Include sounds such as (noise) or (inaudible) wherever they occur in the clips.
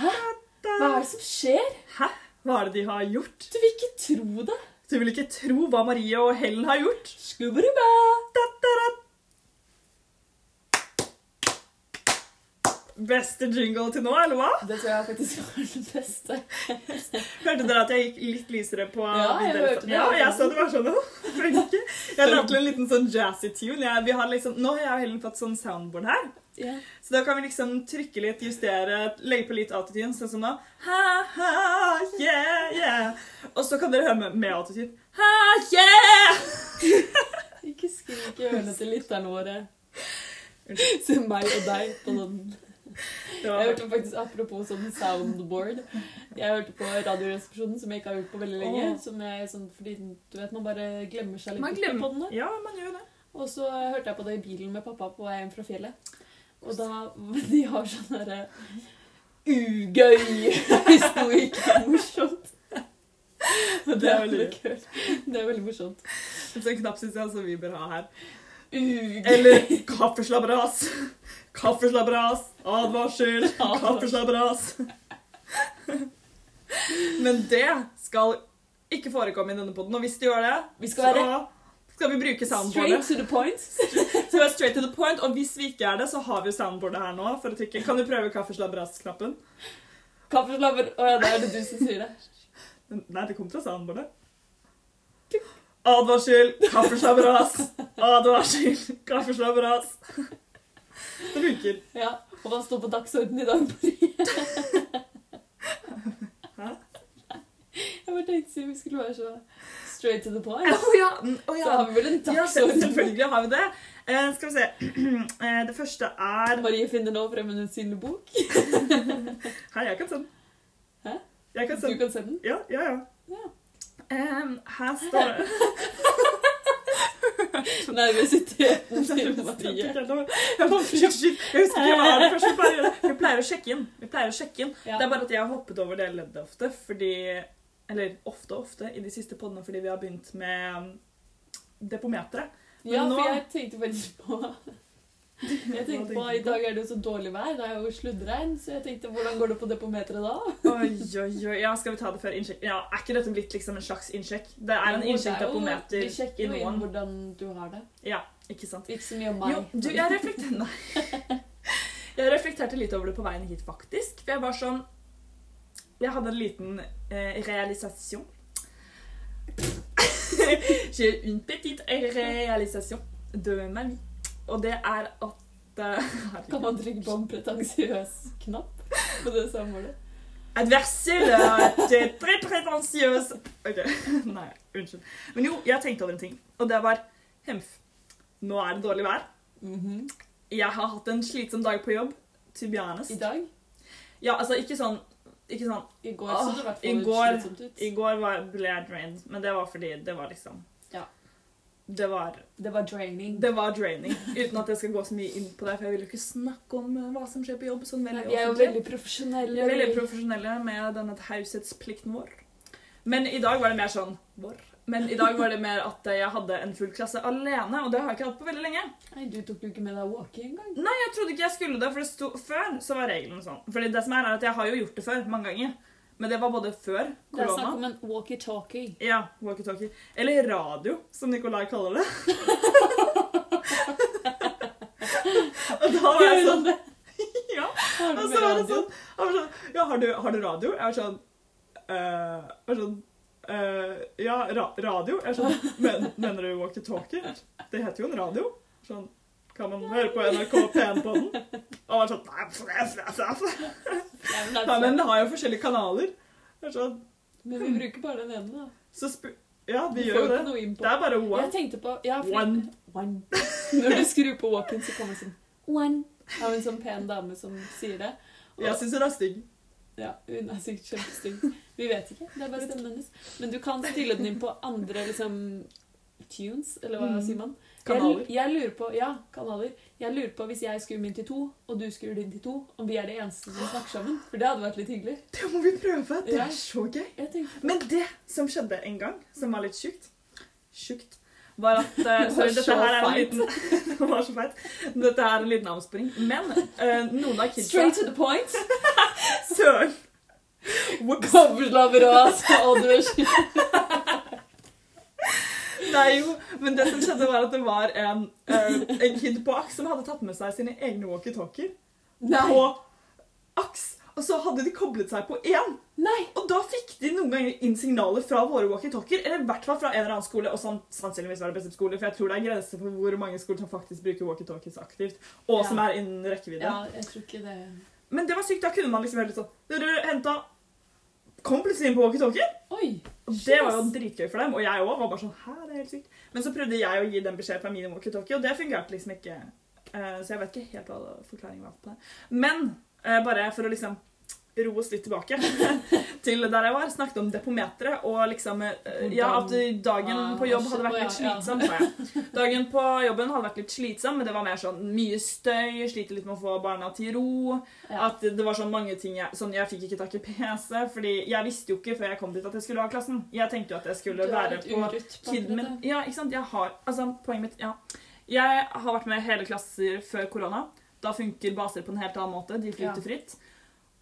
Hæ? Hva er det som skjer? Hæ? Hva er det de har gjort? Du vil ikke tro det. Du vil ikke tro hva Marie og Helen har gjort. Skubberubba. Beste jingle til nå, eller hva? Det tror jeg faktisk var den beste. Hørte dere at jeg gikk litt lysere på Ja, jeg hørte det. Ja, jeg så det var sånn. «Å, Flinke. Jeg la til en liten sånn jazzy tune. Jeg, vi har liksom, nå har jeg og Helen fått sånn soundboard her. Yeah. Så da kan vi liksom trykke litt, justere, legge på litt autotune, sånn som nå. Ha, ha, yeah, yeah. Og så kan dere høre med, med autotune. Ha, yeah! Ikke skrik i ørene til lytterne våre. Se meg og deg på sånn Det Jeg hørte faktisk apropos sånn soundboard. Jeg hørte på Radioresepsjonen, som jeg ikke har gjort på veldig lenge. Oh. Som er sånn, fordi du vet, man bare glemmer seg litt man glemmer. på den. da. Ja, man gjør det. Og så hørte jeg på det i bilen med pappa på vei hjem fra fjellet. Og da (laughs) De har sånn derre Ugøy! Hvis noe ikke er (laughs) morsomt. Og det er veldig kult. Det er veldig morsomt. En sånn knapp syns jeg altså vi bør ha her. Ugøy! Eller kaffeslabberas. Kaffeslabberas. Advarsel. Kaffeslabberas. Men det skal ikke forekomme i denne podden. Og hvis det gjør det, Vi skal være så skal vi bruke straight to the point. (laughs) Så vi er straight to the point, Og hvis vi ikke er det, så har vi soundboardet her nå. for å trykke. Kan du prøve kaffeslabberas-knappen? Kaffeslabber Å ja, det er det du som sier det. Nei, det kom fra soundboardet. Advarsel, kaffeslabberas. Advarsel, kaffeslabberas. Det funker. Ja, Og hva står på dagsordenen i dag, Marie? Hæ? Jeg bare tenkte siden vi skulle være så straight to the point. Å ja. Oh, å Så ja. har vi vel en dagsorden. Ja, selvfølgelig har vi det. Eh, skal vi se. (clears throat) Eh, det første er Marie finner nå frem en usynlig bok. (laughs) Hei, jeg kan se den. Hæ? Jeg kan se Du den. kan se den. Ja, ja, ja. Ja. Um, her står det (laughs) (laughs) Nervøsiteten til shit. Jeg husker ikke hva det første vi pleier. Vi pleier å sjekke inn. Vi pleier å sjekke inn. Ja. Det er bare at jeg har hoppet over det leddet ofte, fordi Eller ofte og ofte i de siste podene fordi vi har begynt med um, depometeret. Ja, nå- for jeg tenkte faktisk på Jeg tenkte på, I dag er det jo så dårlig vær. Det er jo sluddregn. Så jeg tenkte hvordan går det på depometeret da? Oi, oi, oi. Ja, skal vi ta det før innsjekk? Ja, Er ikke dette blitt liksom en slags innsjekk? Det er en innsjekk depometer i noen. Vi sjekker jo inn hvordan du har det. Ja, ikke sant? Ikke så mye om meg. Jo, du, jeg reflekterte Nei. (laughs) Jeg reflekterte litt over det på veien hit, faktisk. For jeg var sånn Jeg hadde en liten eh, realisasjon. (laughs) J'ai une petite réalisation de ma vie. Og det er at (laughs) uh. Kan man trykke på en pretensiøs knapp på det samholdet? Adversel er très pretensiøs Ok, (laughs) nei, unnskyld. Men jo, jeg tenkte over en ting, og det var Hemf. Nå er det dårlig vær. Mhm. Jeg har hatt en slitsom dag på jobb, to be honest. I dag? Ja, altså ikke sånn Ikke sånn I går så det i hvert fall slitsomt ut. I går var, ble jeg drained, men det var fordi det var liksom. Det var, Det var draining. det var draining. Uten at jeg skal gå så mye inn på det, for jeg vil jo ikke snakke om eh, hva som skjer på jobb. sånn veldig Vi er jo veldig profesjonelle. Vi er veldig profesjonelle med denne taushetsplikten vår. Men i dag var det mer sånn vår. Men i dag var det mer at jeg hadde en full klasse alene, og det har jeg ikke hatt på veldig lenge. Nei, du tok jo ikke med deg walkie engang. Nei, jeg trodde ikke jeg skulle det, for det sto før så var reglene sånn. Fordi det som er, er at jeg har jo gjort det før, mange ganger. Men det var både før korona Det er snakk om en walkie-talkie. Ja, walkie-talkie. Eller radio, som Nikolai kaller det. (laughs) og da var jeg sånn (laughs) Ja. Og så var det sånn, var sånn Ja, har du, har du radio? Jeg var sånn eh, var sånn eh, Ja, ra radio? Jeg er sånn men, Mener du walkie-talkie? Det heter jo en radio. Sånn Kan man høre på NRK P1 på den? Og han var sånn Nei, men, det Ja, men det har jo forskjellige kanaler. Er sånn men vi bruker bare den ene, da. Ja, vi Du gjør jo det. Det er bare one. Jeg tenkte på ja, One. One. (laughs) Når du skrur på walk-in, så kommer det sånn One. Av en sånn pen dame som sier det. Og, Jeg syns hun er stygg. ja, hun er sikkert kjempestygg. Vi vet ikke. Det er bare stemmen hennes. Men du kan stille den inn på andre liksom tunes, eller hva Mm. sier man? Kanaler. Jeg, jeg lurer på, ja, kanaler. Jeg lurer på hvis jeg skrur min til to, og du skrur din til to, om vi er de eneste som snakker sammen. For det hadde vært litt hyggelig. Det må vi prøve. Det Ja. er så gøy. Men det som skjedde en gang, som var litt sjukt, sjukt, var at (laughs) uh, Sorry, (laughs) dette her er en liten Det var så feit. Dette er en liten avsporing. Men uh, noen av kidsa Straight to the point. (laughs) Søren! Kobberslabber og altså. Nei, jo. Men det som skjedde, var at det var en, eh, en kid AKS som hadde tatt med seg sine egne walkietalkier på AKS. Og så hadde de koblet seg på én. Nei. Og da fikk de noen ganger inn signaler fra våre walkietalkier. Eller i hvert fall fra en eller annen skole. Og sånn, sannsynligvis var det beste skole, for jeg tror det er grenser for hvor mange skoler som faktisk bruker walkietalkies aktivt. Og Ja. som er innen rekkevidde. Ja, jeg tror ikke det Men det var sykt. Da kunne man liksom helt sånn henta Kom plutselig inn på walkietalkien. Oi. Det var jo dritgøy for dem. Og jeg òg var bare sånn Hæ, det er helt sykt. Men så prøvde jeg å gi dem beskjed fra min walkietalkie, og det fungerte liksom ikke. Eh, Så jeg vet ikke helt hva forklaringen var på det. Men eh, bare for å liksom ro oss litt tilbake (laughs) til der jeg var, snakket om depometeret og liksom eh, Ja, at dagen på jobb hadde vært litt slitsom, sa jeg. (laughs) Dagen på jobben hadde vært litt slitsom, men det var mer sånn mye støy, sliter litt med å få barna til ro. At det var sånn mange ting jeg, sånn jeg fikk ikke tak i PC, fordi jeg visste jo ikke før jeg kom dit at jeg skulle ha klassen. Jeg tenkte jo at jeg skulle være på min. Ja, ikke sant? Jeg har, altså, poenget mitt, ja. Jeg har vært med hele klasser før korona. Da funker baser på en helt annen måte. De flyter fritt.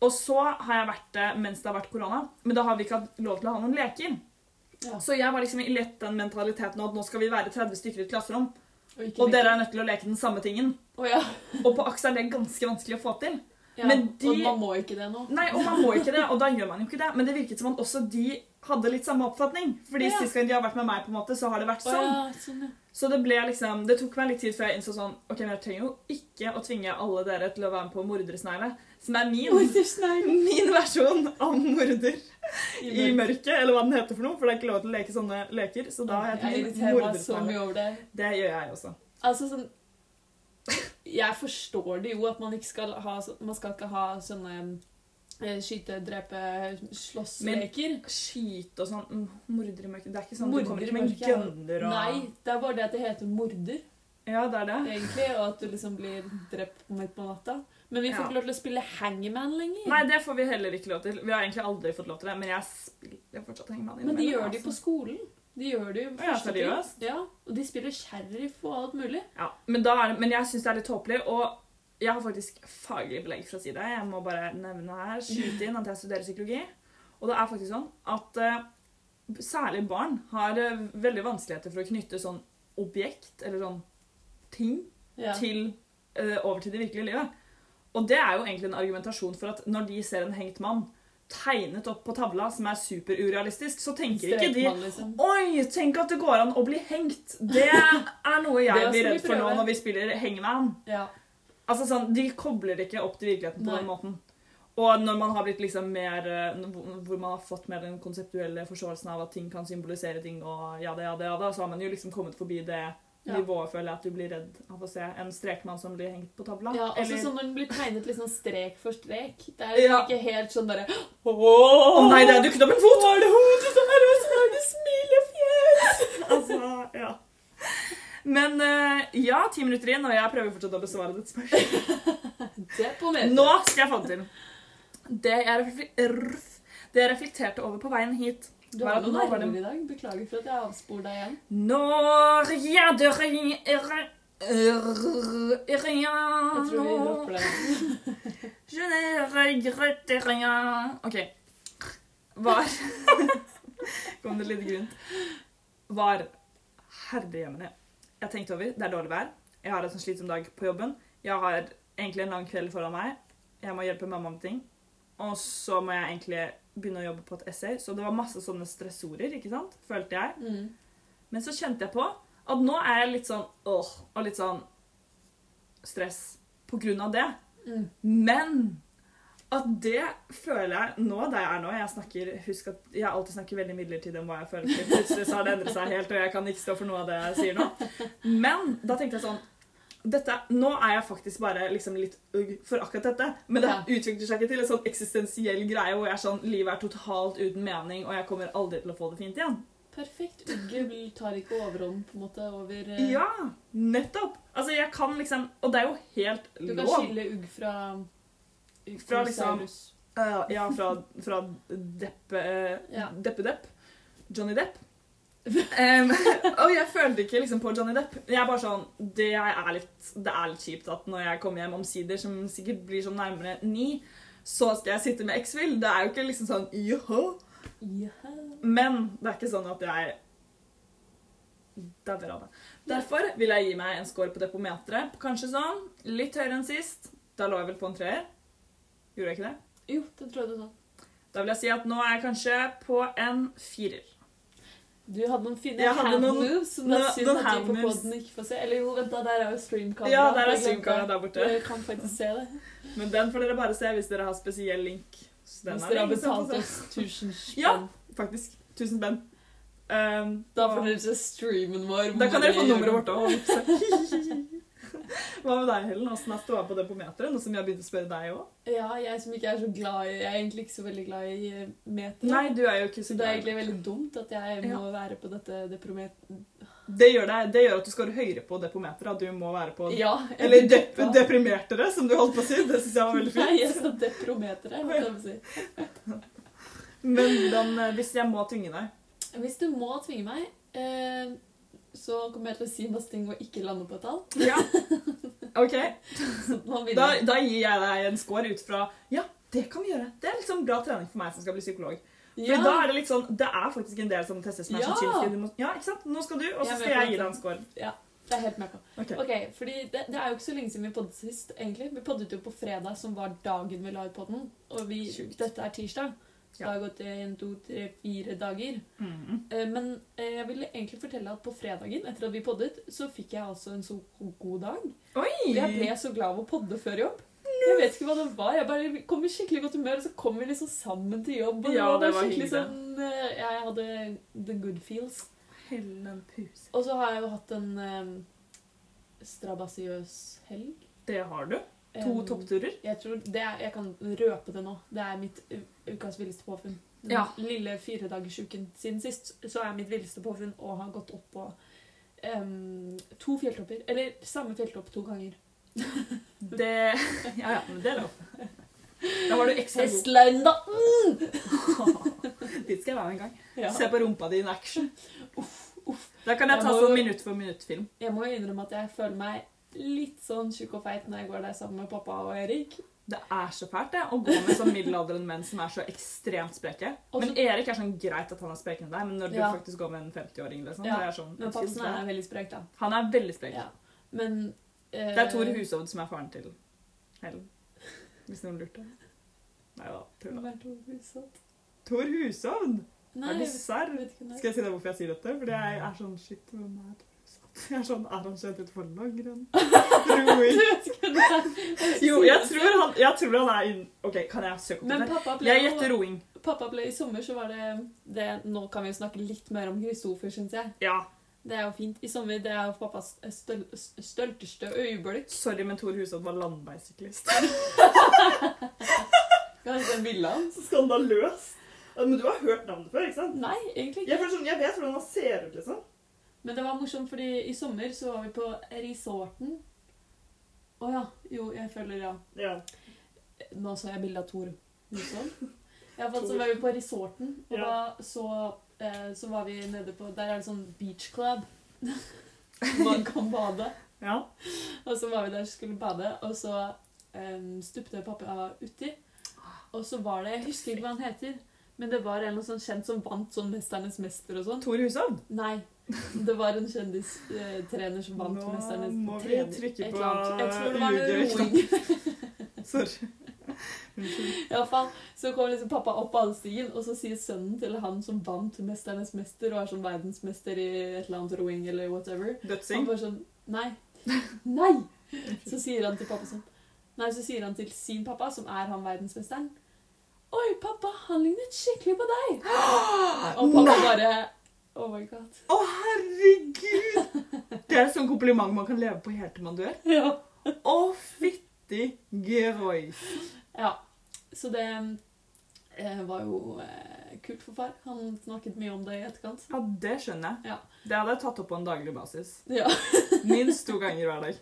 Og så har jeg vært det mens det har vært korona, men da har vi ikke hatt lov til å ha noen leker. Ja. Så jeg var liksom i lett den mentaliteten at nå skal vi være 30 stykker i et klasserom, Og, og dere er nødt til å leke den samme tingen. Oh, ja. Og på AKS er det ganske vanskelig å få til. ja. Men de- Og man må ikke det nå. Nei, og man må ikke det, og da gjør man jo ikke det. Men det virket som at også de hadde litt samme oppfatning. Fordi Ja. sist gang de har vært med meg, på en måte, så har det vært sånn. ja, sånn. Så det ble liksom, det tok meg litt tid før jeg innså sånn Ok, men jeg trenger jo ikke å tvinge alle dere til å være med på Mordersnegle, som er min, min versjon av morder i mørket, eller hva den heter for noe. For det er ikke lov til å leke sånne leker. Så da Jeg meg så mye over det. Det gjør jeg også. Altså sånn Jeg forstår det jo at man ikke skal ha Man skal ikke ha sånne eh, skyte, drepe, slåss leker, Skyte og sånn. mm, Morder i mørket. Det er ikke sånn at Morder du kommer ikke med en gunner og Nei, det er bare det at det heter morder, Ja, det er det. egentlig, og at du liksom blir drept på midt på natta. Men vi får ikke lov til å spille hangman lenger. Nei, det får vi heller ikke lov til. Vi har egentlig aldri fått lov til det, men jeg spiller fortsatt Hangman Men de gjør det jo på altså. skolen. De gjør det jo ja, seriøst? Ja, og de spiller sheriff og alt mulig. Ja, men, det, men jeg syns det er litt tåpelig, og jeg har faktisk faglig belegg for å si det. Jeg må bare nevne her, skyte inn at jeg studerer psykologi. Og det er faktisk sånn at uh, særlig barn har uh, veldig vanskeligheter for å knytte sånn objekt, eller sånn ting, Ja. til, uh, over til det virkelige livet. Og det er jo egentlig en argumentasjon for at når de ser en hengt mann tegnet opp på tavla som er superurealistisk, så tenker ikke de liksom. Oi, tenk at det går an å bli hengt! Det (laughs) er noe jeg blir redd for nå når vi spiller Hangman. Ja. Altså sånn, De kobler det ikke opp til virkeligheten på Nei. den måten. Og når man har blitt liksom mer eh, Hvor man har fått mer den konseptuelle forståelsen av at ting kan symbolisere ting, og ja det, ja det, ja det, så har man jo liksom kommet forbi det Ja. nivået, føler jeg, at du blir redd av å se en strekmann som blir hengt på tavla. Ja, også Eller- sånn når den blir tegnet liksom strek for strek. Det er Ja. ikke helt sånn derre Å nei, det er dukket opp en fot! Var det hodet der, og så er det smilefjes? (laughs) Altså, ja. Men eh, ja, ti minutter inn, og jeg prøver fortsatt å besvare ditt spørsmål. (laughs) Det på meter. Nå skal jeg få det til. Det jeg reflekterte over på veien hit Du har noen det- i dag. Beklager for at jeg avspor deg igjen. Når jeg dør Jeg tror vi dropper den. Je ne regrette rien. OK. Var (laughs) Kom det litt grunt. Var herrejemmene. Jeg tenkte over. Det er dårlig vær. Jeg har en sånn slitsom dag på jobben. Jeg har egentlig en lang kveld foran meg. Jeg må hjelpe mamma med ting. Og så må jeg egentlig begynne å jobbe på et essay. Så det var masse sånne stressorer, ikke sant? Følte jeg. Mm. Men så kjente jeg på at nå er jeg litt sånn åh, og litt sånn stress på grunn av det. Mm. Men at det føler jeg nå, der jeg er nå Jeg snakker, husk at jeg alltid snakker veldig midlertidig om hva jeg føler. Plutselig så har det endret seg helt, og jeg kan ikke stå for noe av det jeg sier nå. Men da tenkte jeg sånn dette, Nå er jeg faktisk bare liksom litt ugg for akkurat dette. Men det Ja. utvikler seg ikke til en sånn eksistensiell greie hvor jeg sånn, livet er totalt uten mening, og jeg kommer aldri til å få det fint igjen. Perfekt. Ugge tar ikke overhånd på en måte over eh, Ja, nettopp! Altså, jeg kan liksom Og det er jo helt lov. Du kan lov. skille ugg fra Fra liksom-. Eh, ja, fra, fra eh, Ja. Deppe Depp. Johnny Depp. Em, (laughs) og jeg følte ikke liksom på Johnny Depp. Jeg er bare sånn, det er litt, det er litt kjipt at når jeg kommer hjem omsider, som sikkert blir sånn nærmere ni, så skal jeg sitte med X-Will. Det er jo ikke liksom sånn joho. Yeah. Men det er ikke sånn at jeg dauer av det. Derfor vil jeg gi meg en score på depometeret. Kanskje sånn litt høyere enn sist. Da lå jeg vel på en treer. Gjorde jeg ikke det? Jo, det tror jeg du sa. Da vil jeg si at nå er jeg kanskje på en firer. Du hadde noen fine Jeg hand noen- moves som det er synd at de på poden ikke får se. Eller jo, vent da, der er jo streamkamera. Ja, der er streamkamera der borte. Dere kan faktisk se det. Men den får dere bare se hvis dere har spesiell link. Så den Hvis er dere har betalt oss 1000 spenn. Ja. Faktisk. Tusen spenn. Um, Da får dere se streamen vår. Da kan dere få nummeret vårt òg. (laughs) (laughs) Hva med deg, Helen? Åssen er ståa på depometeret? Nå som jeg begynte å spørre deg òg. Ja, jeg som ikke er så glad i Jeg er egentlig ikke så veldig glad i eh, meter. Nei, du er jo ikke Så så det er egentlig veldig dumt at jeg må være på dette depromet... Det gjør, det, det gjør at du skal høyere på depometeret. At du må være på Ja. Eller dep deprimertere, som du holdt på å si. Det syns jeg var veldig (laughs) Nei, jeg fint. skal deprometere. jeg på si. Men hvordan, eh, hvis jeg må tvinge deg Hvis du må tvinge meg, eh, så kommer jeg til å si masse ting og ikke lande på et tall. Ja. OK. (laughs) Da, da gir jeg deg en score ut fra Ja, det kan vi gjøre. Det er liksom bra trening for meg som skal bli psykolog. For Ja. da er det litt sånn Det er faktisk en del som testes som er Ja. Du må- Ja, ikke sant? Nå skal du, og så skal med jeg gi deg en score. Ja, Det er helt med på. Ok. Ok, fordi det, det er jo ikke så lenge siden vi poddet sist, egentlig. Vi poddet jo på fredag, som var dagen vi la ut podden. Og vi, dette er tirsdag. Så det Ja. har gått en, to, tre, fire dager. Mhm. Eh, Men eh, jeg ville egentlig fortelle at på fredagen, etter at vi poddet, så fikk jeg altså en så god dag. Oi! Jeg ble så glad av å podde før jobb. Jeg vet ikke hva det var. Jeg bare kom i skikkelig godt humør, og så kom vi liksom sammen til jobb. Og Ja, det var hyggelig. sånn eh, Jeg hadde the good feels. Puse. Og så har jeg jo hatt en um, strabasiøs helg. Det har du. To um, toppturer. Jeg tror det er, jeg kan røpe det nå. Det er mitt ukas villeste påfunn. Den Ja. lille firedagersuken siden sist så er mitt villeste påfunn å ha gått opp på um, to fjelltopper. Eller samme fjelltopp to ganger. (laughs) Det Ja, ja, men det er lov. Da var du ekstra god. Hestløgn, da! (laughs) Dit skal jeg være en gang. Ja. Se på rumpa di in action. uff. Da kan jeg Jeg ta må sånn minutt for minutt-film. Jeg må innrømme at jeg føler meg litt sånn tjukk og feit når jeg går der sammen med pappa og Erik. Det er så fælt det, å gå med sånn middelaldrende menn som er så ekstremt spreke. Men Erik er sånn greit at han er sprekere enn deg, men når du Ja. faktisk går med en 50-åring, liksom, Ja, det er sånn Men pappaen er veldig sprek, da. Han er veldig sprek. Ja. Men uh, Det er Tor Hushovd som er faren til Helen. Hvis noen lurte. Nei da, er Tor Hushovd? Tor Hushovd! Nei, Er du serr? Skal jeg si deg hvorfor jeg sier dette? Fordi jeg er sånn Shit, hvem er Tor? (laughs) Jeg er sånn, Er han kjent utenfor langrenn? (laughs) Roing? Jo, jeg tror han, jeg tror han er inn... OK, kan jeg søke opp Men det? ble, Jeg jo- gjetter roing. pappa ble i sommer, så var det, det Nå kan vi jo snakke litt mer om Kristoffer, syns jeg. Ja. Det er jo fint. I sommer det er jo pappas støl, stølteste øyeblikk. Sorry, men Tor Hushovd var landeveissyklist. Kan (laughs) jeg se bildet hans? Skandaløst. Men du har hørt navnet før, ikke sant? Nei, egentlig Jeg, ikke. føler sånn, jeg vet hvordan han ser ut, liksom. Men det var morsomt, fordi i sommer så var vi på resorten. Å ja. Jo, jeg føler ja. Ja. Nå så jeg bilde av Tor Hushovd. (laughs) Iallfall så var vi på resorten, og Ja. da så, eh, så var vi nede på Der er det sånn beach club. (laughs) Man kan bade. ja. Og så var vi der og skulle bade, og så um, stupte pappa uti. Og så var det Jeg husker ikke hva han heter, men det var en sånn kjent som vant sånn 'Mesternes mester' og sånn. Tor Hushovd. Nei. (laughs) Det var en kjendistrener som vant som vant Nå 'Mesternes må vi trykke på UD-knappen. (laughs) Sorry. I hvert fall, så kom liksom pappa opp alle stigen, og så sier sønnen til han som vant 'Mesternes mester' og er sånn verdensmester i et eller annet roing eller whatever Han Dødsing. bare sånn Nei. Nei! Så sier han til pappa sånn Nei, så sier han til sin pappa, som er han verdensmesteren Oi, pappa, han lignet skikkelig på deg! (gasps) Og pappa bare Oh my god. Å, herregud! Det er et sånt kompliment man kan leve på helt til man dør. (laughs) Ja. Å, fytti gerois. ja. Så det eh, var jo eh, kult for far. Han snakket mye om det i etterkant. Ja, det skjønner jeg. Ja. Det hadde jeg tatt opp på en daglig basis. Ja. (laughs) Minst to ganger hver dag.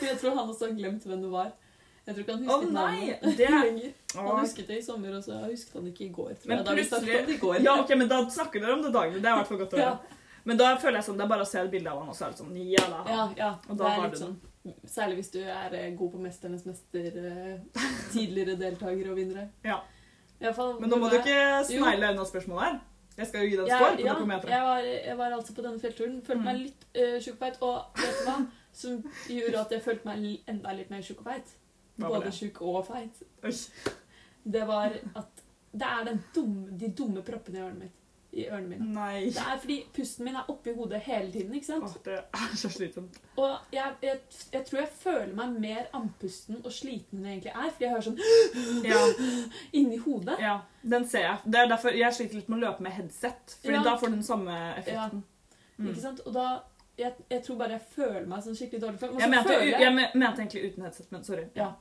Jeg tror han også har glemt hvem det var. Jeg tror ikke han husket oh, navnet Det. Han husket det i sommer, og så husket han ikke i går. Tror Men jeg, da det i går. Ja, ok, men da snakker dere om det daglig. Det er i hvert fall godt å høre. Ja. Men da føler jeg sånn, det er bare å se et bilde av han, og så er det sånn ja da. Ja, ja. Og Det da er har litt det sånn Særlig hvis du er eh, god på 'Mesternes mester', eh, tidligere deltakere og vinnere. Ja. Fall, Men nå må du ikke snegle unna spørsmålet her. Jeg skal jo gi deg et ja, svar på ja, jeg, var, jeg var altså på denne fjellturen. Følte Mm. meg litt uh, tjukk og feit. Og vet du hva som gjorde at jeg følte meg enda litt mer tjukk og feit? Både tjukk og feit. Oi. Det var at det er den dumme, de dumme proppene i ørene mitt. I ørene mine. Nei. Det er fordi pusten min er oppi hodet hele tiden. ikke sant? Åh, det er så slitsomt. Og jeg, jeg, jeg tror jeg føler meg mer andpusten og sliten enn jeg egentlig er. Fordi jeg hører sånn Ja, (gasps) inni hodet. ja, den ser jeg. Det er derfor jeg sliter litt med å løpe med headset. Fordi Ja. da får du den samme effekten. Mm. Ikke sant? Og da jeg, jeg tror bare jeg føler meg sånn skikkelig dårlig. Men Jeg, mente, jeg, jeg, mente egentlig uten headset, men sorry. Ja.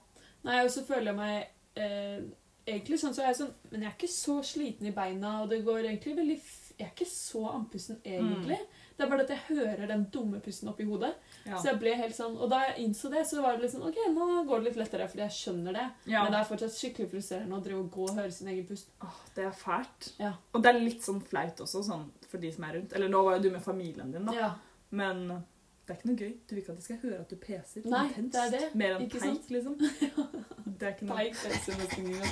Nei, og så føler jeg meg eh, Egentlig sånn så er jeg sånn Men jeg er ikke så sliten i beina, og det går egentlig veldig Jeg er ikke så andpusten egentlig. Det er bare at jeg hører den dumme pusten oppi hodet. Mm. Ja. Så jeg ble helt sånn Og da jeg innså det, så var det litt sånn OK, nå går det litt lettere, fordi jeg skjønner det. Ja. Men det er fortsatt skikkelig frustrerende å drive og gå og høre sin egen pust. Åh, det er fælt. Ja. Og det er litt sånn flaut også, sånn for de som er rundt. Eller nå var jo du med familien din, da. Ja. Men det er ikke noe gøy. Du vil ikke at de skal høre at du peser Nei, intenst. det er det. Mer enn Ikke peik, sant? liksom. (laughs) Det er ikke noe Peik peser nesten engang.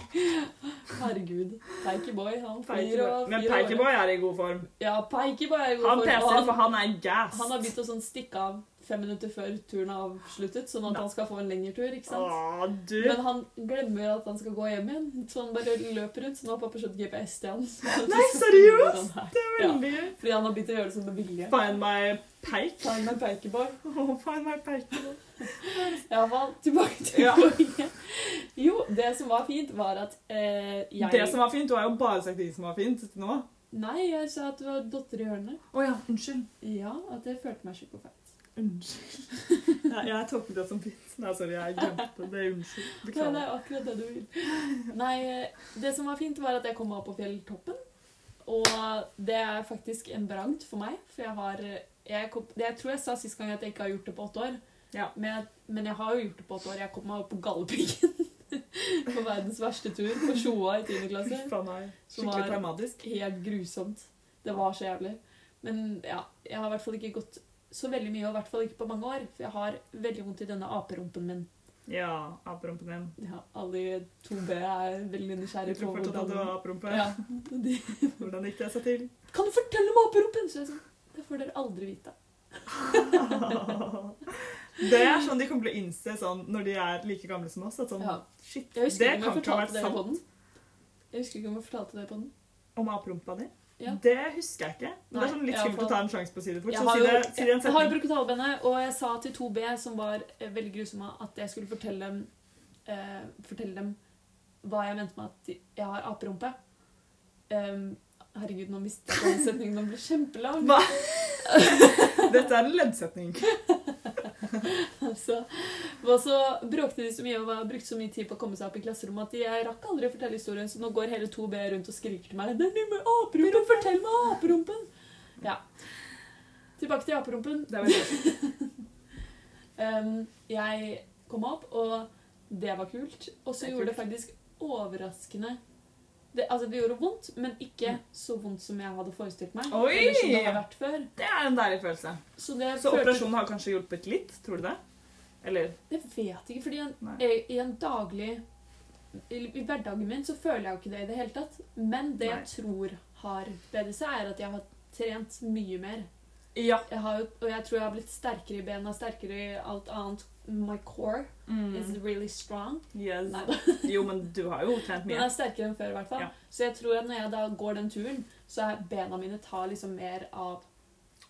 (laughs) Herregud. Peikeboy, han flyr og Men. Peikeboy er i god form. Ja, Peikeboy er jo Han form. Han peser, for han er gass. Han har begynt å sånn stikke av fem minutter før turen er avsluttet, sånn at Nei. han skal få en lengre tur. ikke sant? Åh, du. Men han glemmer at han skal gå hjem igjen, så han bare løper rundt. Så nå har pappa kjøpt GPS til han. Nei, seriøst? (laughs) Det er veldig gøy. Fordi han har begynt å gjøre det sånn med vilje. Find my peik. Find my Peikeboy. (laughs) Åh, find my Peikeboy. I hvert fall tilbake til Ja. poenget. Jo, det som var fint, var at eh, jeg Det som var fint, du har jo bare sagt det som var fint til nå. Nei, jeg sa at det var dotter i hjørnet. Å ja, unnskyld. Ja, at jeg følte meg og. Unnskyld. Jeg jeg tolket det som fint. Nei, sorry, jeg glemte det. Unnskyld. Ja, det er akkurat det du vil. Nei, eh, det som var fint, var at jeg kom meg opp på fjelltoppen. Og det er faktisk en bragd for meg, for jeg har jeg, kom, jeg tror jeg sa sist gang at jeg ikke har gjort det på åtte år. Ja. Men, men jeg har jo gjort det på åtte år. Jeg kom meg opp på Galdhøpiggen. (laughs) på verdens verste tur. På Sjoa i 10. klasse. Skikkelig traumatisk. Helt grusomt. Det var så jævlig. Men ja, jeg har i hvert fall ikke gått så veldig mye, og i hvert fall ikke på mange år. For jeg har veldig vondt i denne aperumpen min. Ja, aperumpen min. Ja, alle i 2B er veldig nysgjerrige på tror fortsatt at du har aperumpe. ja, (laughs) de, Hvordan gikk det seg til? Kan du fortelle om aperumpen? Så jeg sånn, det får dere aldri vite. (laughs) Det er sånn de kommer til å innse sånn, når de er like gamle som oss. At sånn, Ja. shit, det kan ikke ha vært sant. Jeg husker ikke om jeg fortalte det på den. Om aperumpa di? Ja. Det husker jeg ikke. Men det er sånn litt skummelt å ta en sjanse på å si det fort. Jeg har jo, si det brukt halebeinet, og jeg sa til 2B, som var eh, veldig grusomme, at jeg skulle fortelle dem, eh, fortelle dem hva jeg mente med at jeg har aperumpe. Um, herregud, nå mistet jeg den setningen. Den ble kjempelang. Hva? (laughs) Dette er en leddsetning. (laughs) altså, og så bråkte de så mye og var, brukte så mye tid på å komme seg opp i klasserommet at jeg rakk aldri å fortelle historien, så nå går hele 2B rundt og skriker til meg 'Det er noe aperumpen! Fortell meg aperumpen!' Ja. Tilbake til aperumpen. Det var det. Um, jeg kom opp, og det var kult. Og så gjorde det faktisk overraskende det, Altså, det gjorde vondt, men ikke så vondt som jeg hadde forestilt meg. Oi! Eller som det har vært før. Det er en deilig følelse. Så, Så følte- operasjonen har kanskje hjulpet litt? Tror du det? Eller? Jeg vet ikke, fordi en, Nei. i, i en daglig i, I hverdagen min så føler jeg jo ikke det i det hele tatt. Men det Nei. jeg tror har seg, er at jeg har trent mye mer. Ja. Jeg har, og jeg tror jeg har blitt sterkere i bena, sterkere i alt annet. My core is Mm. really strong. Yes. Jo, men du har jo trent Den jeg er sterkere enn før, i hvert fall. Ja. Så jeg tror at når jeg da går den turen, så er bena mine tar liksom mer av,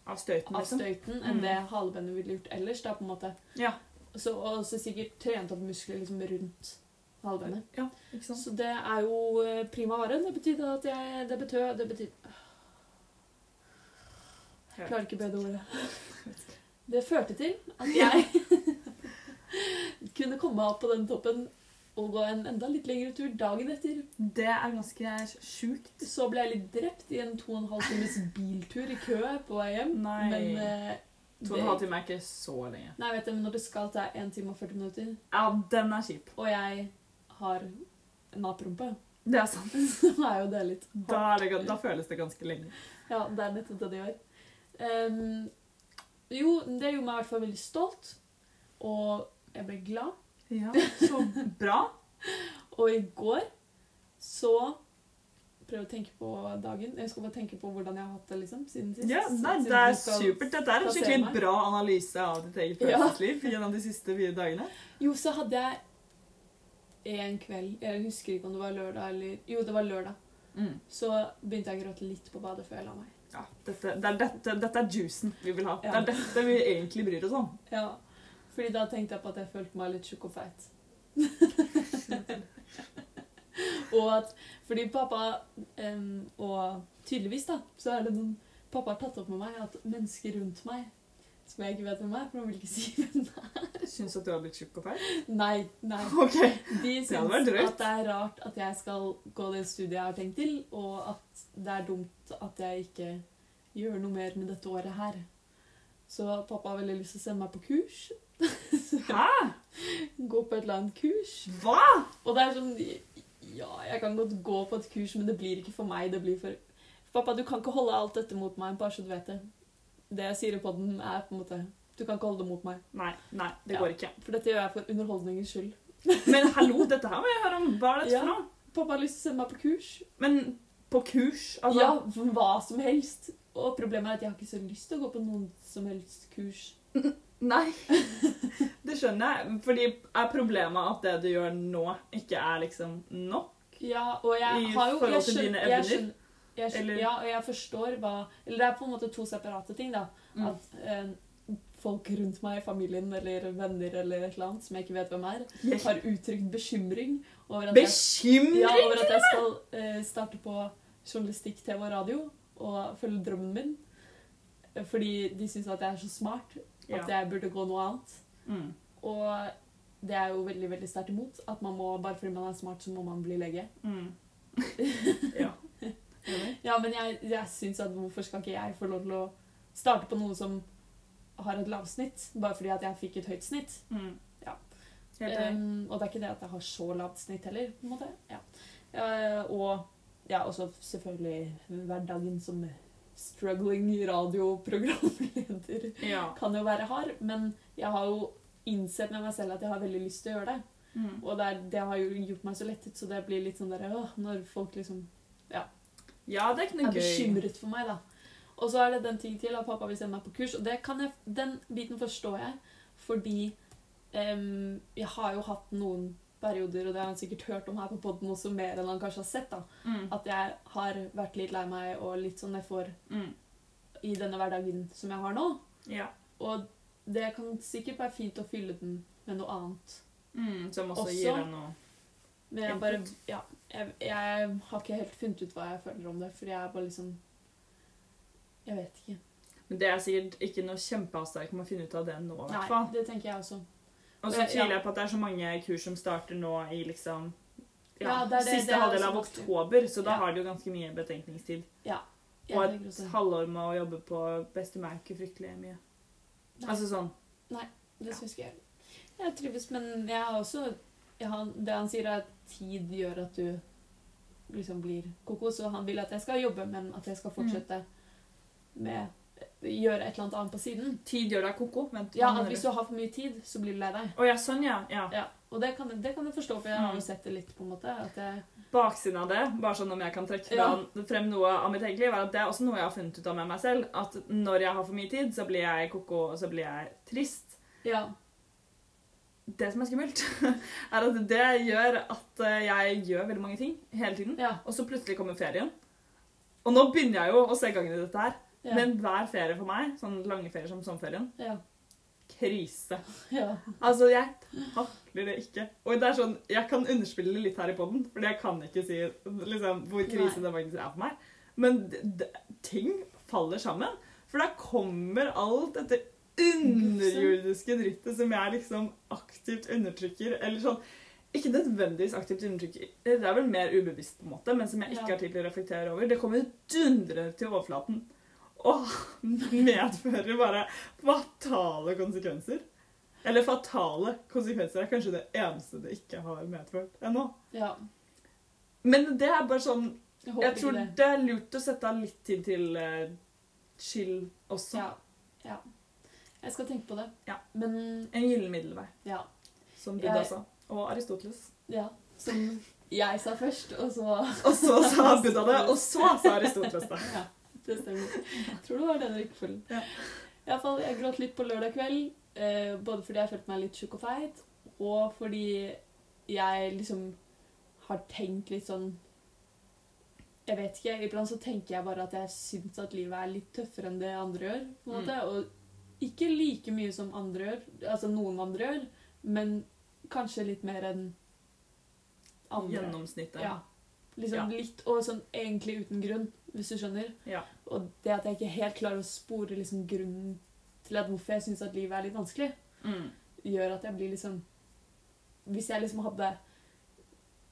Av støyten, av liksom. støyten enn Mm. det halebenet ville gjort ellers. da på en måte. Ja. Så, og så sikkert trent opp muskler liksom rundt halebenet. ja, ikke sant? Så det er jo eh, prima vare. Det betydde at jeg Det betød Det betydde Jeg klarer ikke bedre ordet. (laughs) Det førte til at jeg (laughs) kunne komme opp på den toppen og gå en enda litt lengre tur dagen etter. Det er ganske sjukt. Så ble jeg litt drept i en to og en halv times biltur i kø på vei hjem. Nei. Men eh, To og en halv time er ikke så lenge. Nei, vet du, men når det skal ta 1 time og 40 minutter, Ja, den er kjip. og jeg har naprumpe, Det er sant. (laughs) så er jo det litt Da, er det, da føles det ganske lenge. Ja, det er nettopp det det gjør. Um, jo, det gjorde meg i hvert fall veldig stolt, og jeg ble glad. Ja, (laughs) Så bra. Og i går så prøv å tenke på dagen. Jeg skal bare tenke på hvordan jeg har hatt det liksom, siden sist. Ja, nei, Siden det er supert. Dette er en skikkelig meg. bra analyse av ditt eget Ja. gjennom de siste fire dagene. Jo, så hadde jeg en kveld Jeg husker ikke om det var lørdag eller Jo, det var lørdag. Så begynte jeg å gråte litt på badet før jeg la meg. Ja, dette, det er dette, dette er juicen vi vil ha. Ja. Det er dette vi egentlig bryr oss om. Ja, fordi da tenkte jeg på at jeg følte meg litt tjukk og feit. (laughs) og at Fordi pappa um, Og tydeligvis, da, så er det noen Pappa har tatt opp med meg at mennesker rundt meg som jeg ikke vet hvem er, for han vil ikke si (laughs) hvem det er. Syns at du har blitt tjukk og feil? Nei, nei. Ok. De syns at det er rart at jeg skal gå det studiet jeg har tenkt til, og at det er dumt at jeg ikke gjør noe mer med dette året her. Så pappa har veldig lyst til å sende meg på kurs. Hæ? Gå på et eller annet kurs. Hva? Og det er sånn Ja, jeg kan godt gå på et kurs, men det blir ikke for meg. Det blir for Pappa, du kan ikke holde alt dette mot meg, bare så du vet det. Det jeg sier på den, er på en måte Du kan ikke holde det mot meg. Nei, nei, det Ja. går ikke. For dette gjør jeg for underholdningens skyld. Men hallo, dette her må jeg høre om. Hva er dette Ja. for noe? Pappa har lyst til å sende meg på kurs. Men på kurs? Altså, Ja, hva som helst. Og problemet er at jeg har ikke så lyst til å gå på noen som helst kurs. (laughs) Nei. (laughs) Det skjønner jeg. Fordi er problemet at det du gjør nå, ikke er liksom nok? Ja, og jeg I har jo forhold jeg til dine jeg evner? jeg skjønner, Ja, og jeg forstår hva Eller det er på en måte to separate ting, da. Mm. At eh, folk rundt meg, familien eller venner eller et eller annet som jeg ikke vet hvem er, har uttrykt bekymring over at jeg, Bekymring! ja, over at jeg skal eh, starte på journalistikk, TV og radio og følge drømmen min. Fordi de syns at jeg er så smart at jeg burde gå noe annet. Mm. Og det er jo veldig veldig sterkt imot. At man må, bare fordi man er smart, så må man bli lege. Mm. (laughs) ja. Ja, men jeg, jeg syns at hvorfor skal ikke jeg få lov til å starte på noe som har et lavsnitt, bare fordi at jeg fikk et høyt snitt? Mm. Ja. Um, og det er ikke det at jeg har så lavt snitt heller, på en måte. Ja. Uh, og ja, også selvfølgelig hverdagen som struggling radioprogramleder (laughs) ja. kan jo være hard, men jeg har jo innsett med meg selv at jeg har veldig lyst til å gjøre det. Mm. Og det, er, det har jo gjort meg så lettet, så det blir litt sånn der åh, Når folk liksom ja, ja det er ikke er noe gøy. bekymret for meg, da. Og så er det den ting til at pappa vil sende meg på kurs, og det kan jeg, den biten forstår jeg, fordi um, jeg har jo hatt noen perioder, og det har han sikkert hørt om her på podden også, mer enn han kanskje har sett, da. Mm. At jeg har vært litt lei meg og litt sånn nedfor Mm. i denne hverdagen som jeg har nå. Ja. Og det kan sikkert være fint å fylle den med noe annet. Mm. Som også, Også- gir deg noe Men jeg bare Ja. Jeg, jeg har ikke helt funnet ut hva jeg føler om det, fordi jeg er bare liksom Jeg vet ikke. Men det er sikkert ikke noe kjempeavsterk med å finne ut av det nå, i hvert Nei, det tenker jeg også. Og så Ja. tviler jeg på at det er så mange kurs som starter nå i liksom ja, det er det- siste er halvdel av oktober, så da har de jo ganske mye betenkningstid. Ja. Og et halvår med å jobbe på beste merke fryktelig mye. Nei. Altså sånn Nei, Det syns ikke jeg. Jeg trives, men jeg har også jeg har, Det han sier, er at tid gjør at du liksom blir koko, så han vil at jeg skal jobbe, men at jeg skal fortsette med Gjøre et eller annet annet på siden. Tid gjør deg koko. Vent. Ja, at Hvis du? har for mye tid, så blir du lei deg. Oh, ja, sånn ja. ja. Ja, og det kan, det kan jeg forstå, for jeg har Mm. jo sett det litt, på en måte. Jeg, Baksiden av det, bare sånn om jeg kan trekke ja. frem noe av mitt eget liv, er at det er også noe jeg har funnet ut av med meg selv. At når jeg har for mye tid, så blir jeg koko, og så blir jeg trist. ja, Det som er skummelt, (laughs) er at det gjør at jeg gjør veldig mange ting hele tiden. ja, Og så plutselig kommer ferien. Og nå begynner jeg jo å se gangen i dette her. Ja, Men hver ferie for meg, sånn lange ferier som sommerferien, ja, krise. ja. Altså, jeg takler det ikke. Og det er sånn, jeg kan underspille litt her i podden, fordi jeg kan ikke si liksom, hvor krise Nei. det faktisk er for meg. Men ting faller sammen. For da kommer alt dette underjordiske drittet som jeg liksom aktivt undertrykker. Eller sånn Ikke nødvendigvis aktivt undertrykker, det er vel mer ubevisst, på en måte, men som jeg ikke har tid til å reflektere over. Det kommer dundrende til overflaten. Åh, medfører bare fatale konsekvenser. Eller fatale konsekvenser er kanskje det eneste det ikke har medført ennå. Ja. Men det er bare sånn Jeg Jeg tror det. det er lurt å sette av litt tid til uh, chill også. Ja. ja. Jeg skal tenke på det. Ja. Men En gyllen middelvei, ja. som Buddha Jeg- sa. Og Aristoteles. ja. Som jeg sa først, og så Og så sa Buddha det, og så sa Aristoteles det. (laughs) Ja, det stemmer. Jeg tror det var den rekkefølgen. Ja. Iallfall, jeg gråt litt på lørdag kveld. Eh, både fordi jeg følte meg litt tjukk og feit, og fordi jeg liksom har tenkt litt sånn Jeg vet ikke. Iblant så tenker jeg bare at jeg syns at livet er litt tøffere enn det andre gjør. på en Mm. Og ikke like mye som andre gjør, altså noen andre gjør, men kanskje litt mer enn andre. Gjennomsnittet. Ja. Liksom Ja. litt, og sånn egentlig uten grunn, hvis du skjønner. Ja. Og det at jeg ikke helt klarer å spore liksom grunnen til at hvorfor jeg syns at livet er litt vanskelig, Mm. gjør at jeg blir liksom Hvis jeg liksom hadde